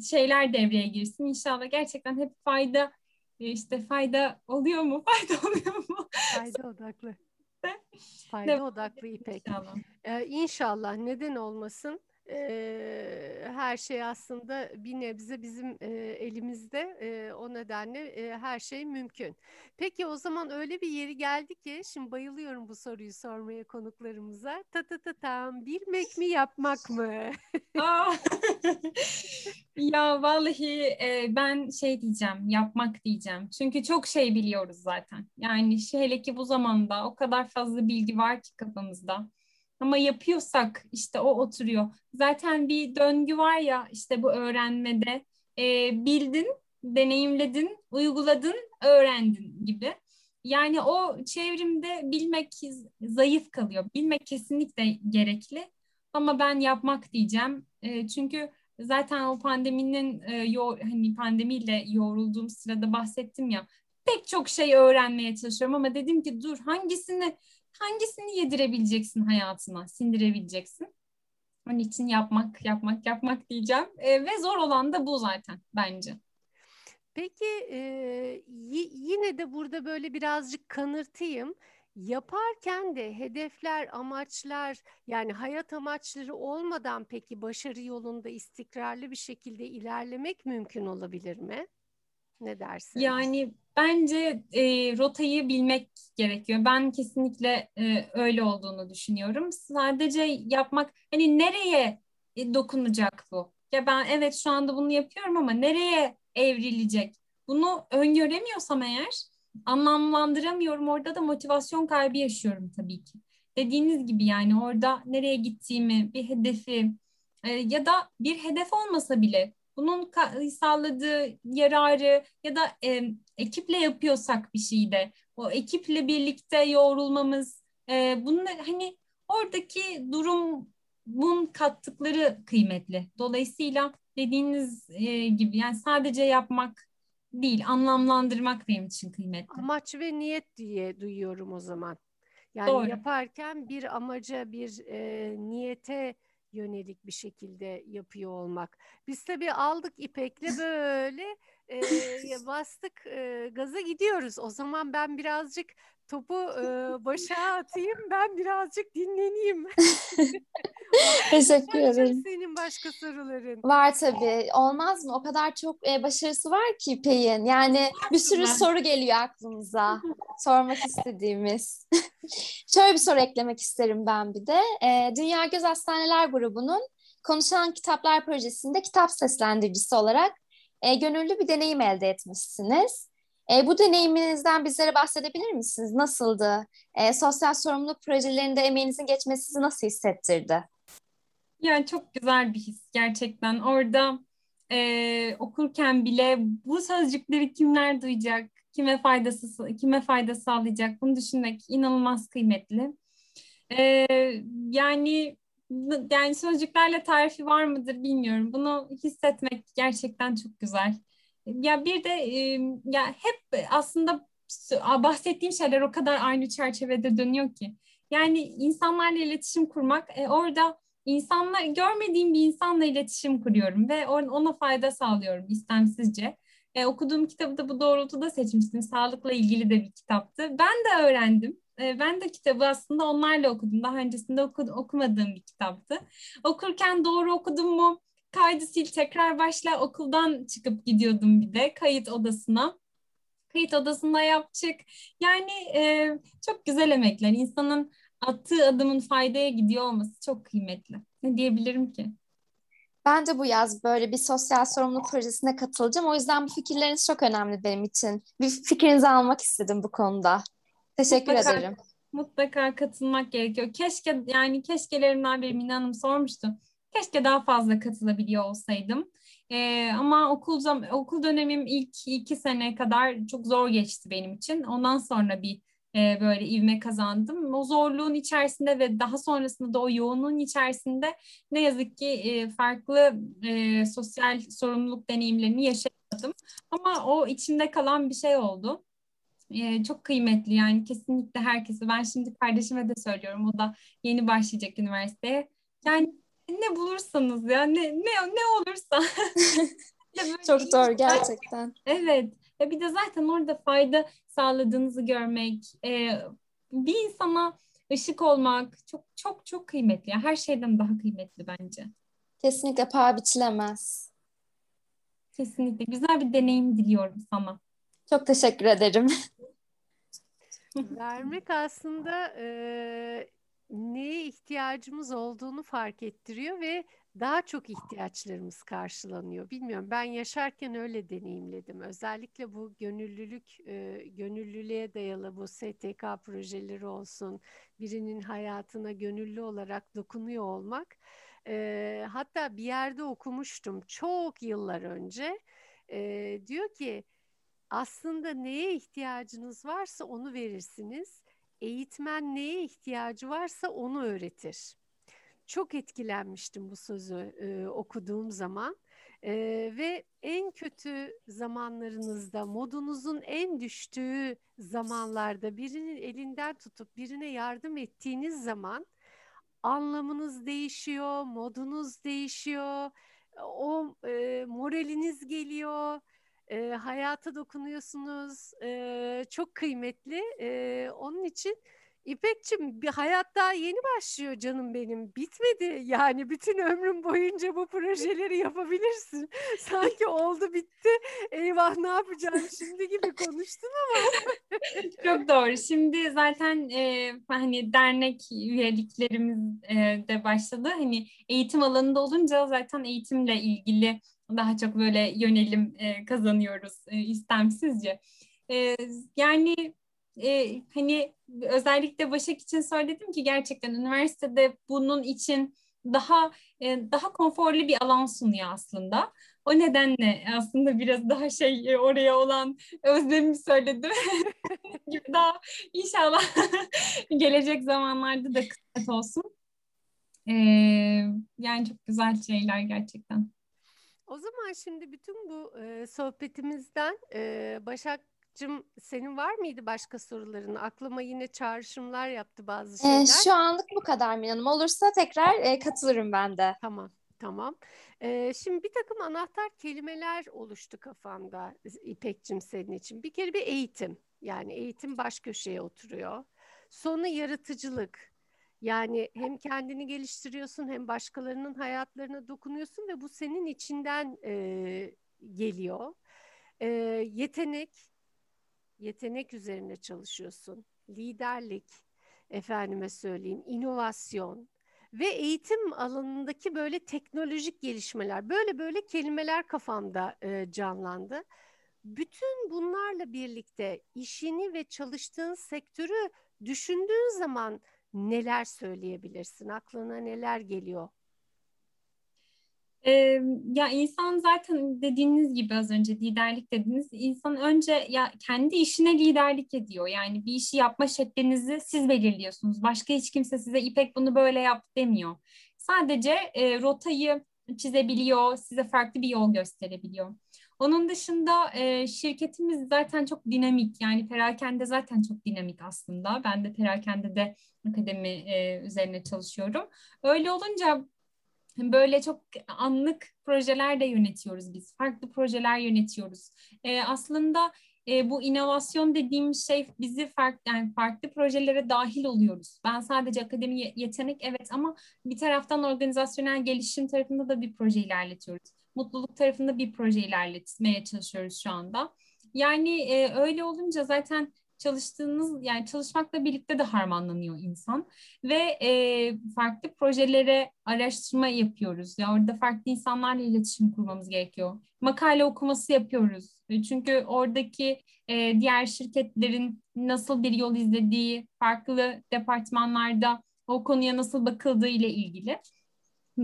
Speaker 2: şeyler devreye girsin inşallah gerçekten hep fayda e, işte fayda oluyor mu fayda oluyor mu
Speaker 1: Fayda odaklı. Fayda odaklı İpek.
Speaker 2: İnşallah.
Speaker 1: Ee, inşallah neden olmasın? Ee, her şey aslında bir nebze bizim e, elimizde. E, o nedenle e, her şey mümkün. Peki o zaman öyle bir yeri geldi ki şimdi bayılıyorum bu soruyu sormaya konuklarımıza. Ta ta ta tam bilmek mi yapmak mı?
Speaker 2: Ya vallahi e, ben şey diyeceğim, yapmak diyeceğim. Çünkü çok şey biliyoruz zaten. Yani hele ki bu zamanda o kadar fazla bilgi var ki kafamızda. Ama yapıyorsak işte o oturuyor. Zaten bir döngü var ya işte bu öğrenmede. E, bildin, deneyimledin, uyguladın, öğrendin gibi. Yani o çevrimde bilmek zayıf kalıyor. Bilmek kesinlikle gerekli. Ama ben yapmak diyeceğim. E, çünkü zaten o pandeminin e, yo, hani pandemiyle yoğrulduğum sırada bahsettim ya. Pek çok şey öğrenmeye çalışıyorum ama dedim ki dur hangisini hangisini yedirebileceksin hayatına, sindirebileceksin. Onun için yapmak, yapmak, yapmak diyeceğim. E, ve zor olan da bu zaten bence.
Speaker 1: Peki e, yine de burada böyle birazcık kanırtayım. Yaparken de hedefler, amaçlar yani hayat amaçları olmadan peki başarı yolunda istikrarlı bir şekilde ilerlemek mümkün olabilir mi? Ne dersin?
Speaker 2: Yani bence e, rotayı bilmek gerekiyor. Ben kesinlikle e, öyle olduğunu düşünüyorum. Sadece yapmak hani nereye e, dokunacak bu? Ya ben evet şu anda bunu yapıyorum ama nereye evrilecek? Bunu öngöremiyorsam eğer anlamlandıramıyorum. Orada da motivasyon kaybı yaşıyorum tabii ki. Dediğiniz gibi yani orada nereye gittiğimi, bir hedefi e, ya da bir hedef olmasa bile bunun sağladığı yararı ya da e, ekiple yapıyorsak bir şeyde o ekiple birlikte yoğrulmamız e, bunlar hani oradaki durumun kattıkları kıymetli. Dolayısıyla dediğiniz e, gibi yani sadece yapmak değil anlamlandırmak benim için kıymetli.
Speaker 1: Amaç ve niyet diye duyuyorum o zaman. Yani
Speaker 2: Doğru.
Speaker 1: yaparken bir amaca, bir e, niyete yönelik bir şekilde yapıyor olmak. Biz tabii aldık İpek'le böyle e, bastık e, gaza gidiyoruz. O zaman ben birazcık topu e, başa atayım, ben birazcık dinleneyim.
Speaker 3: Teşekkür ederim.
Speaker 1: senin başka soruların.
Speaker 3: Var tabii. Olmaz mı? O kadar çok e, başarısı var ki İpek'in. Yani bir sürü soru geliyor aklımıza. Sormak istediğimiz. Şöyle bir soru eklemek isterim ben bir de. E, Dünya Göz Hastaneler Grubu'nun Konuşan Kitaplar Projesi'nde kitap seslendiricisi olarak e, gönüllü bir deneyim elde etmişsiniz. E, bu deneyiminizden bizlere bahsedebilir misiniz? Nasıldı? E, sosyal sorumluluk projelerinde emeğinizin geçmesi sizi nasıl hissettirdi?
Speaker 2: Yani çok güzel bir his gerçekten. Orada e, okurken bile bu sözcükleri kimler duyacak, kime faydası kime fayda sağlayacak bunu düşünmek inanılmaz kıymetli. E, yani yani sözcüklerle tarifi var mıdır bilmiyorum. Bunu hissetmek gerçekten çok güzel. Ya bir de ya hep aslında bahsettiğim şeyler o kadar aynı çerçevede dönüyor ki. Yani insanlarla iletişim kurmak, e, orada insanla görmediğim bir insanla iletişim kuruyorum ve ona fayda sağlıyorum istemsizce. E, okuduğum kitabı da bu doğrultuda seçmiştim. Sağlıkla ilgili de bir kitaptı. Ben de öğrendim. E, ben de kitabı aslında onlarla okudum. Daha öncesinde oku, okumadığım bir kitaptı. Okurken doğru okudum mu? Kaydı sil tekrar başla okuldan çıkıp gidiyordum bir de kayıt odasına. Kayıt odasında yap çık. Yani e, çok güzel emekler. İnsanın attığı adımın faydaya gidiyor olması çok kıymetli. Ne diyebilirim ki?
Speaker 3: Ben de bu yaz böyle bir sosyal sorumluluk projesine katılacağım. O yüzden bu fikirleriniz çok önemli benim için. Bir fikrinizi almak istedim bu konuda. Teşekkür mutlaka, ederim.
Speaker 2: Mutlaka katılmak gerekiyor. Keşke yani keşkelerimden biri Mina Hanım sormuştu. Keşke daha fazla katılabiliyor olsaydım. Ee, ama okul okul dönemim ilk iki sene kadar çok zor geçti benim için. Ondan sonra bir e, böyle ivme kazandım. O zorluğun içerisinde ve daha sonrasında da o yoğunluğun içerisinde ne yazık ki e, farklı e, sosyal sorumluluk deneyimlerini yaşadım. Ama o içimde kalan bir şey oldu. E, çok kıymetli yani kesinlikle herkese. Ben şimdi kardeşime de söylüyorum. O da yeni başlayacak üniversiteye. Yani ne bulursanız ya ne ne ne olursa.
Speaker 3: Çok doğru gerçekten.
Speaker 2: Evet. Ya bir de zaten orada fayda sağladığınızı görmek, e, bir insana ışık olmak çok çok çok kıymetli. Yani her şeyden daha kıymetli bence.
Speaker 3: Kesinlikle paha biçilemez.
Speaker 2: Kesinlikle. Güzel bir deneyim diliyorum sana.
Speaker 3: Çok teşekkür ederim.
Speaker 1: Vermek aslında e, neye ihtiyacımız olduğunu fark ettiriyor ve daha çok ihtiyaçlarımız karşılanıyor. Bilmiyorum ben yaşarken öyle deneyimledim. Özellikle bu gönüllülük, e, gönüllülüğe dayalı bu STK projeleri olsun, birinin hayatına gönüllü olarak dokunuyor olmak. E, hatta bir yerde okumuştum çok yıllar önce. E, diyor ki aslında neye ihtiyacınız varsa onu verirsiniz. Eğitmen neye ihtiyacı varsa onu öğretir çok etkilenmiştim bu sözü e, okuduğum zaman. E, ve en kötü zamanlarınızda, modunuzun en düştüğü zamanlarda birinin elinden tutup birine yardım ettiğiniz zaman anlamınız değişiyor, modunuz değişiyor, o e, moraliniz geliyor, e, hayata dokunuyorsunuz, e, çok kıymetli. E, onun için İpekçim bir hayat daha yeni başlıyor canım benim. Bitmedi. Yani bütün ömrüm boyunca bu projeleri yapabilirsin. Sanki oldu bitti. Eyvah ne yapacağım şimdi gibi konuştun ama.
Speaker 2: Çok doğru. Şimdi zaten e, hani dernek üyeliklerimiz e, de başladı. Hani eğitim alanında olunca zaten eğitimle ilgili daha çok böyle yönelim e, kazanıyoruz e, istemsizce. E, yani e, hani özellikle Başak için söyledim ki gerçekten üniversitede bunun için daha e, daha konforlu bir alan sunuyor aslında. O nedenle aslında biraz daha şey e, oraya olan özlemimi söyledim. gibi daha inşallah gelecek zamanlarda da kısmet olsun. Ee, yani çok güzel şeyler gerçekten.
Speaker 1: O zaman şimdi bütün bu e, sohbetimizden e, Başak Cım senin var mıydı başka soruların? Aklıma yine çağrışımlar yaptı bazı şeyler.
Speaker 3: Ee, şu anlık bu kadar Minan'ım. Olursa tekrar e, katılırım ben de.
Speaker 1: Tamam, tamam. Ee, şimdi bir takım anahtar kelimeler oluştu kafamda İpek'cim senin için. Bir kere bir eğitim. Yani eğitim baş köşeye oturuyor. Sonra yaratıcılık. Yani hem kendini geliştiriyorsun hem başkalarının hayatlarına dokunuyorsun ve bu senin içinden e, geliyor. E, yetenek, yetenek üzerine çalışıyorsun. Liderlik, efendime söyleyeyim, inovasyon ve eğitim alanındaki böyle teknolojik gelişmeler. Böyle böyle kelimeler kafamda e, canlandı. bütün bunlarla birlikte işini ve çalıştığın sektörü düşündüğün zaman neler söyleyebilirsin? Aklına neler geliyor?
Speaker 2: Ee, ya insan zaten dediğiniz gibi az önce liderlik dediniz. İnsan önce ya kendi işine liderlik ediyor. Yani bir işi yapma şeklinizi siz belirliyorsunuz. Başka hiç kimse size İpek bunu böyle yap demiyor. Sadece e, rotayı çizebiliyor, size farklı bir yol gösterebiliyor. Onun dışında e, şirketimiz zaten çok dinamik. Yani perakende zaten çok dinamik aslında. Ben de perakende de akademi e, üzerine çalışıyorum. Öyle olunca böyle çok anlık projeler de yönetiyoruz biz. Farklı projeler yönetiyoruz. E, aslında e, bu inovasyon dediğimiz şey bizi farklı yani farklı projelere dahil oluyoruz. Ben sadece akademi yetenek evet ama bir taraftan organizasyonel gelişim tarafında da bir proje ilerletiyoruz. Mutluluk tarafında bir proje ilerletmeye çalışıyoruz şu anda. Yani e, öyle olunca zaten çalıştığınız yani çalışmakla birlikte de harmanlanıyor insan ve e, farklı projelere araştırma yapıyoruz. Ya orada farklı insanlarla iletişim kurmamız gerekiyor. Makale okuması yapıyoruz. Çünkü oradaki e, diğer şirketlerin nasıl bir yol izlediği, farklı departmanlarda o konuya nasıl bakıldığı ile ilgili.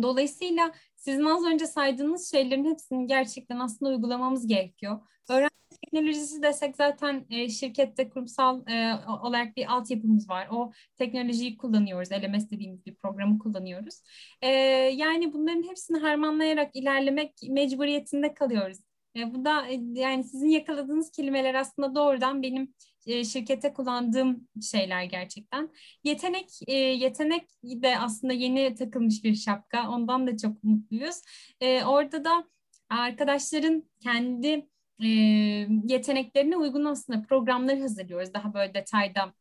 Speaker 2: Dolayısıyla sizin az önce saydığınız şeylerin hepsini gerçekten aslında uygulamamız gerekiyor. Öğrenci teknolojisi desek zaten e, şirkette kurumsal e, olarak bir altyapımız var. O teknolojiyi kullanıyoruz. LMS dediğimiz bir programı kullanıyoruz. E, yani bunların hepsini harmanlayarak ilerlemek mecburiyetinde kalıyoruz. E, bu da e, yani sizin yakaladığınız kelimeler aslında doğrudan benim e, şirkete kullandığım şeyler gerçekten. Yetenek e, yetenek de aslında yeni takılmış bir şapka. Ondan da çok mutluyuz. E, orada da arkadaşların kendi e, yeteneklerine uygun aslında programları hazırlıyoruz. Daha böyle detayda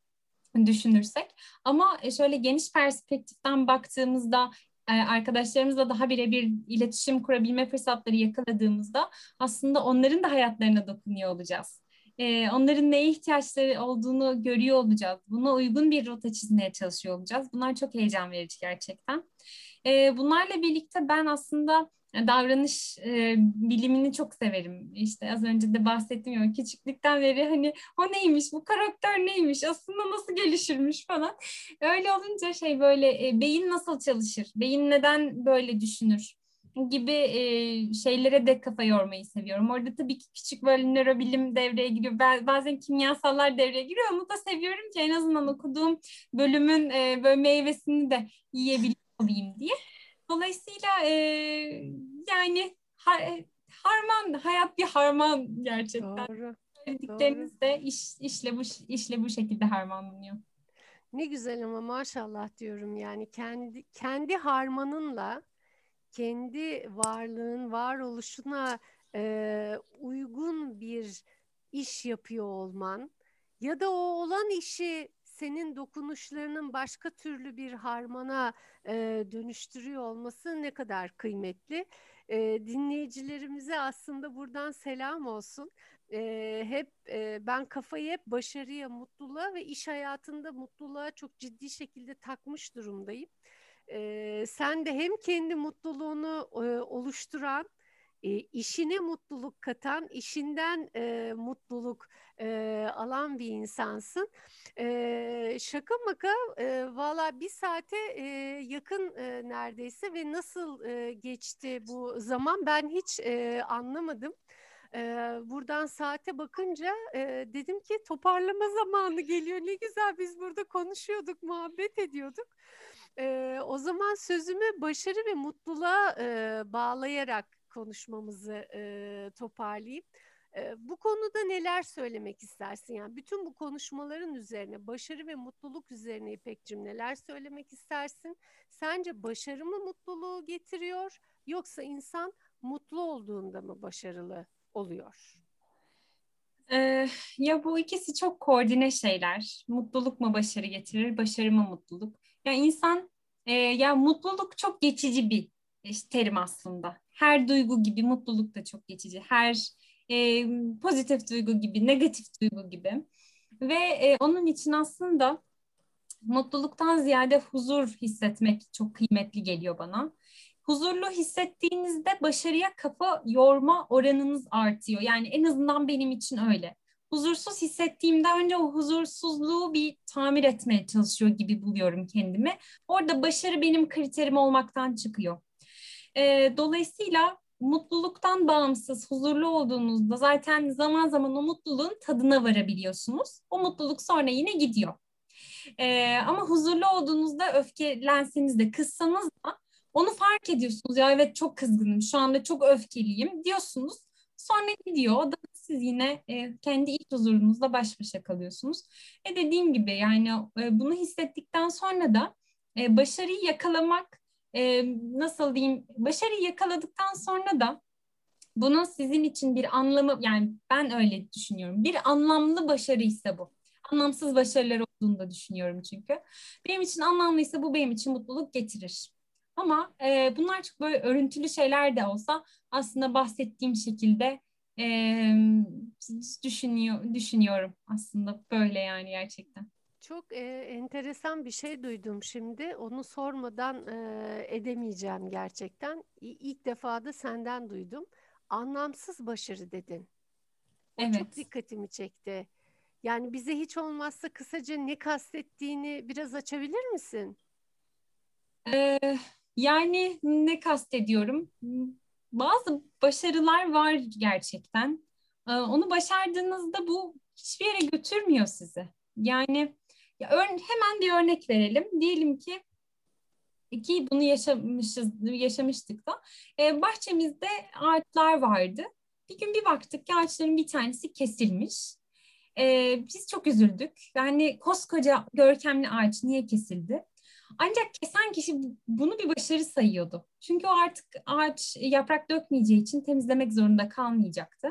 Speaker 2: düşünürsek. Ama e, şöyle geniş perspektiften baktığımızda e, arkadaşlarımızla daha birebir iletişim kurabilme fırsatları yakaladığımızda aslında onların da hayatlarına dokunuyor olacağız. E, onların neye ihtiyaçları olduğunu görüyor olacağız. Buna uygun bir rota çizmeye çalışıyor olacağız. Bunlar çok heyecan verici gerçekten. E, bunlarla birlikte ben aslında davranış e, bilimini çok severim. İşte az önce de bahsettim ya küçüklükten beri hani o neymiş, bu karakter neymiş, aslında nasıl gelişirmiş falan. Öyle olunca şey böyle e, beyin nasıl çalışır, beyin neden böyle düşünür gibi e, şeylere de kafa yormayı seviyorum. Orada tabii ki küçük böyle nörobilim devreye giriyor. Bazen kimyasallar devreye giriyor. Onu da seviyorum ki en azından okuduğum bölümün e, böyle meyvesini de yiyebileyim diye. Dolayısıyla e, yani har, harman, hayat bir harman gerçekten. Doğru. Söyledikleriniz de iş, işle bu işle bu şekilde harmanlanıyor.
Speaker 1: Ne güzel ama maşallah diyorum yani kendi kendi harmanınla kendi varlığın varoluşuna e, uygun bir iş yapıyor olman ya da o olan işi senin dokunuşlarının başka türlü bir harmana e, dönüştürüyor olması ne kadar kıymetli. E, dinleyicilerimize aslında buradan selam olsun. E, hep e, ben kafayı hep başarıya, mutluluğa ve iş hayatında mutluluğa çok ciddi şekilde takmış durumdayım. E, sen de hem kendi mutluluğunu e, oluşturan e, işine mutluluk katan, işinden e, mutluluk e, alan bir insansın. E, şaka maka e, valla bir saate e, yakın e, neredeyse ve nasıl e, geçti bu zaman ben hiç e, anlamadım. buradan saate bakınca e, dedim ki toparlama zamanı geliyor. Ne güzel biz burada konuşuyorduk, muhabbet ediyorduk. E, o zaman sözümü başarı ve mutluluğa e, bağlayarak konuşmamızı e, toparlayayım. E, bu konuda neler söylemek istersin? Yani bütün bu konuşmaların üzerine, başarı ve mutluluk üzerine İpek'cim neler söylemek istersin? Sence başarı mı mutluluğu getiriyor yoksa insan mutlu olduğunda mı başarılı oluyor?
Speaker 2: Ya bu ikisi çok koordine şeyler. Mutluluk mu başarı getirir, başarı mı mutluluk? Ya insan, e, ya mutluluk çok geçici bir işte, terim aslında her duygu gibi mutluluk da çok geçici. Her e, pozitif duygu gibi, negatif duygu gibi. Ve e, onun için aslında mutluluktan ziyade huzur hissetmek çok kıymetli geliyor bana. huzurlu hissettiğinizde başarıya kafa yorma oranınız artıyor. Yani en azından benim için öyle. Huzursuz hissettiğimde önce o huzursuzluğu bir tamir etmeye çalışıyor gibi buluyorum kendimi. Orada başarı benim kriterim olmaktan çıkıyor. E, dolayısıyla mutluluktan bağımsız, huzurlu olduğunuzda zaten zaman zaman o mutluluğun tadına varabiliyorsunuz. O mutluluk sonra yine gidiyor. Ee, ama huzurlu olduğunuzda öfkelenseniz de kızsanız da onu fark ediyorsunuz. Ya evet çok kızgınım, şu anda çok öfkeliyim diyorsunuz. Sonra gidiyor. O da siz yine e, kendi iç huzurunuzla baş başa kalıyorsunuz. E dediğim gibi yani e, bunu hissettikten sonra da e, başarıyı yakalamak e, nasıl diyeyim başarıyı yakaladıktan sonra da bunun sizin için bir anlamı yani ben öyle düşünüyorum. Bir anlamlı başarı ise bu. Anlamsız başarılar olduğunu da düşünüyorum çünkü. Benim için anlamlıysa bu benim için mutluluk getirir. Ama e, bunlar çok böyle örüntülü şeyler de olsa aslında bahsettiğim şekilde e, düşünüyor düşünüyorum aslında böyle yani gerçekten.
Speaker 1: Çok e, enteresan bir şey duydum şimdi. Onu sormadan e, edemeyeceğim gerçekten. İlk defa da senden duydum. Anlamsız başarı dedin. O
Speaker 2: evet.
Speaker 1: çok dikkatimi çekti. Yani bize hiç olmazsa kısaca ne kastettiğini biraz açabilir misin?
Speaker 2: Ee, yani ne kastediyorum? Bazı başarılar var gerçekten. Ee, onu başardığınızda bu hiçbir yere götürmüyor sizi. Yani ya ör, hemen bir örnek verelim. Diyelim ki ki bunu yaşamışız, yaşamıştık da. Ee, bahçemizde ağaçlar vardı. Bir gün bir baktık ki ağaçların bir tanesi kesilmiş. Ee, biz çok üzüldük. Yani koskoca görkemli ağaç niye kesildi? Ancak kesen kişi bunu bir başarı sayıyordu. Çünkü o artık ağaç yaprak dökmeyeceği için temizlemek zorunda kalmayacaktı.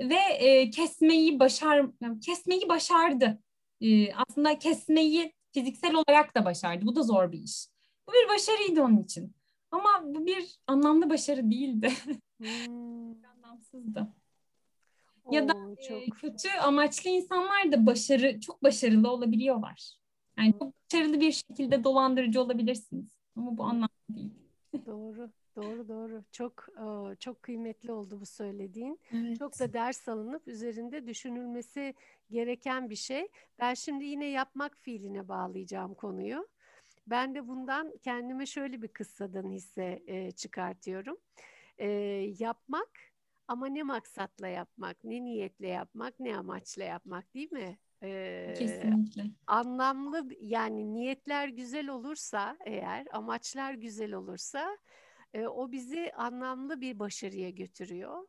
Speaker 2: Ve e, kesmeyi başar kesmeyi başardı e, aslında kesmeyi fiziksel olarak da başardı. Bu da zor bir iş. Bu bir başarıydı onun için. Ama bu bir anlamlı başarı değildi. Hmm. Anlamsızdı. Oo, ya da çok... e, kötü amaçlı insanlar da başarı çok başarılı olabiliyorlar. Yani çok başarılı bir şekilde dolandırıcı olabilirsiniz. Ama bu anlamlı değil.
Speaker 1: Doğru. Doğru doğru. Çok çok kıymetli oldu bu söylediğin.
Speaker 3: Evet.
Speaker 1: Çok da ders alınıp üzerinde düşünülmesi gereken bir şey. Ben şimdi yine yapmak fiiline bağlayacağım konuyu. Ben de bundan kendime şöyle bir kıssadan hisse e, çıkartıyorum. E, yapmak ama ne maksatla yapmak, ne niyetle yapmak, ne amaçla yapmak değil mi?
Speaker 2: Ee, Kesinlikle.
Speaker 1: Anlamlı yani niyetler güzel olursa eğer, amaçlar güzel olursa e, o bizi anlamlı bir başarıya götürüyor.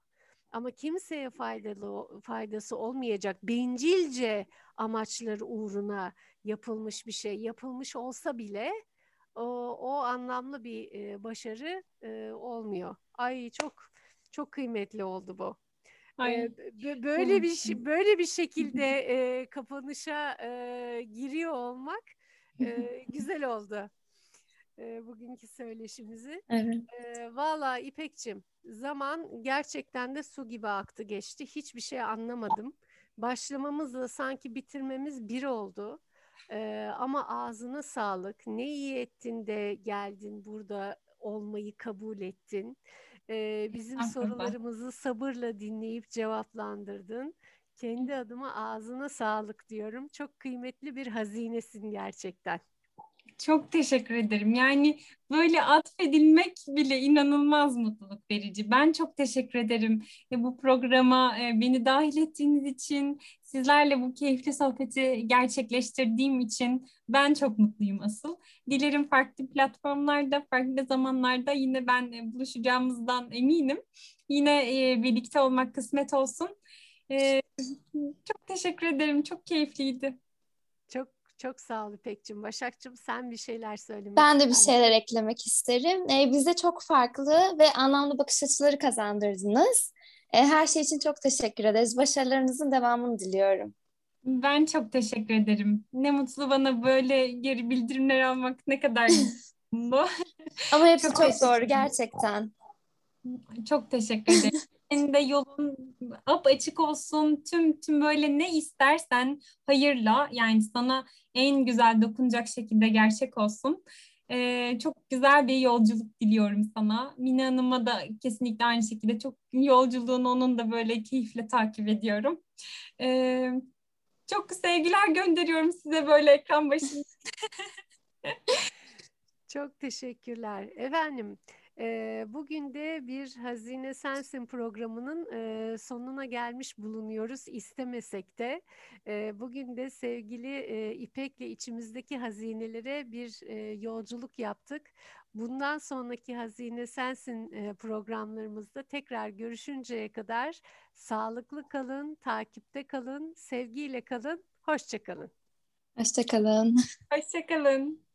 Speaker 1: Ama kimseye faydalı faydası olmayacak bencilce amaçları uğruna yapılmış bir şey yapılmış olsa bile o, o anlamlı bir e, başarı e, olmuyor. Ay çok çok kıymetli oldu bu. Ay. Böyle bir böyle bir şekilde e, kapanışa e, giriyor olmak e, güzel oldu e, bugünkü söyleşimizi.
Speaker 3: Evet.
Speaker 1: E, Valla İpekçim zaman gerçekten de su gibi aktı geçti. Hiçbir şey anlamadım. Başlamamızla sanki bitirmemiz bir oldu. E, ama ağzına sağlık. Ne iyi ettin de geldin burada olmayı kabul ettin. E, bizim sorularımızı sabırla dinleyip cevaplandırdın. Kendi adıma ağzına sağlık diyorum. Çok kıymetli bir hazinesin gerçekten.
Speaker 2: Çok teşekkür ederim. Yani böyle atfedilmek bile inanılmaz mutluluk verici. Ben çok teşekkür ederim bu programa beni dahil ettiğiniz için, sizlerle bu keyifli sohbeti gerçekleştirdiğim için ben çok mutluyum asıl. Dilerim farklı platformlarda, farklı zamanlarda yine ben e, buluşacağımızdan eminim. Yine birlikte olmak kısmet olsun. Çok teşekkür ederim. Çok keyifliydi.
Speaker 1: Çok sağ ol İpek'cim. Başak'cığım sen bir şeyler söylemek
Speaker 3: Ben de bir şeyler eklemek isterim. Ee, bize çok farklı ve anlamlı bakış açıları kazandırdınız. Ee, her şey için çok teşekkür ederiz. Başarılarınızın devamını diliyorum.
Speaker 2: Ben çok teşekkür ederim. Ne mutlu bana böyle geri bildirimler almak ne kadar bu.
Speaker 3: Ama hepsi çok, çok doğru gerçekten.
Speaker 2: Çok teşekkür ederim. Senin de yolun ap açık olsun. Tüm tüm böyle ne istersen hayırla yani sana en güzel dokunacak şekilde gerçek olsun. Ee, çok güzel bir yolculuk diliyorum sana. Mine Hanım'a da kesinlikle aynı şekilde çok yolculuğunu onun da böyle keyifle takip ediyorum. Ee, çok sevgiler gönderiyorum size böyle ekran başında.
Speaker 1: Çok teşekkürler. Efendim, bugün de bir Hazine Sensin programının sonuna gelmiş bulunuyoruz istemesek de. E, bugün de sevgili İpek'le içimizdeki hazinelere bir yolculuk yaptık. Bundan sonraki Hazine Sensin programlarımızda tekrar görüşünceye kadar sağlıklı kalın, takipte kalın, sevgiyle kalın, hoşçakalın.
Speaker 3: Hoşçakalın.
Speaker 2: Hoşçakalın.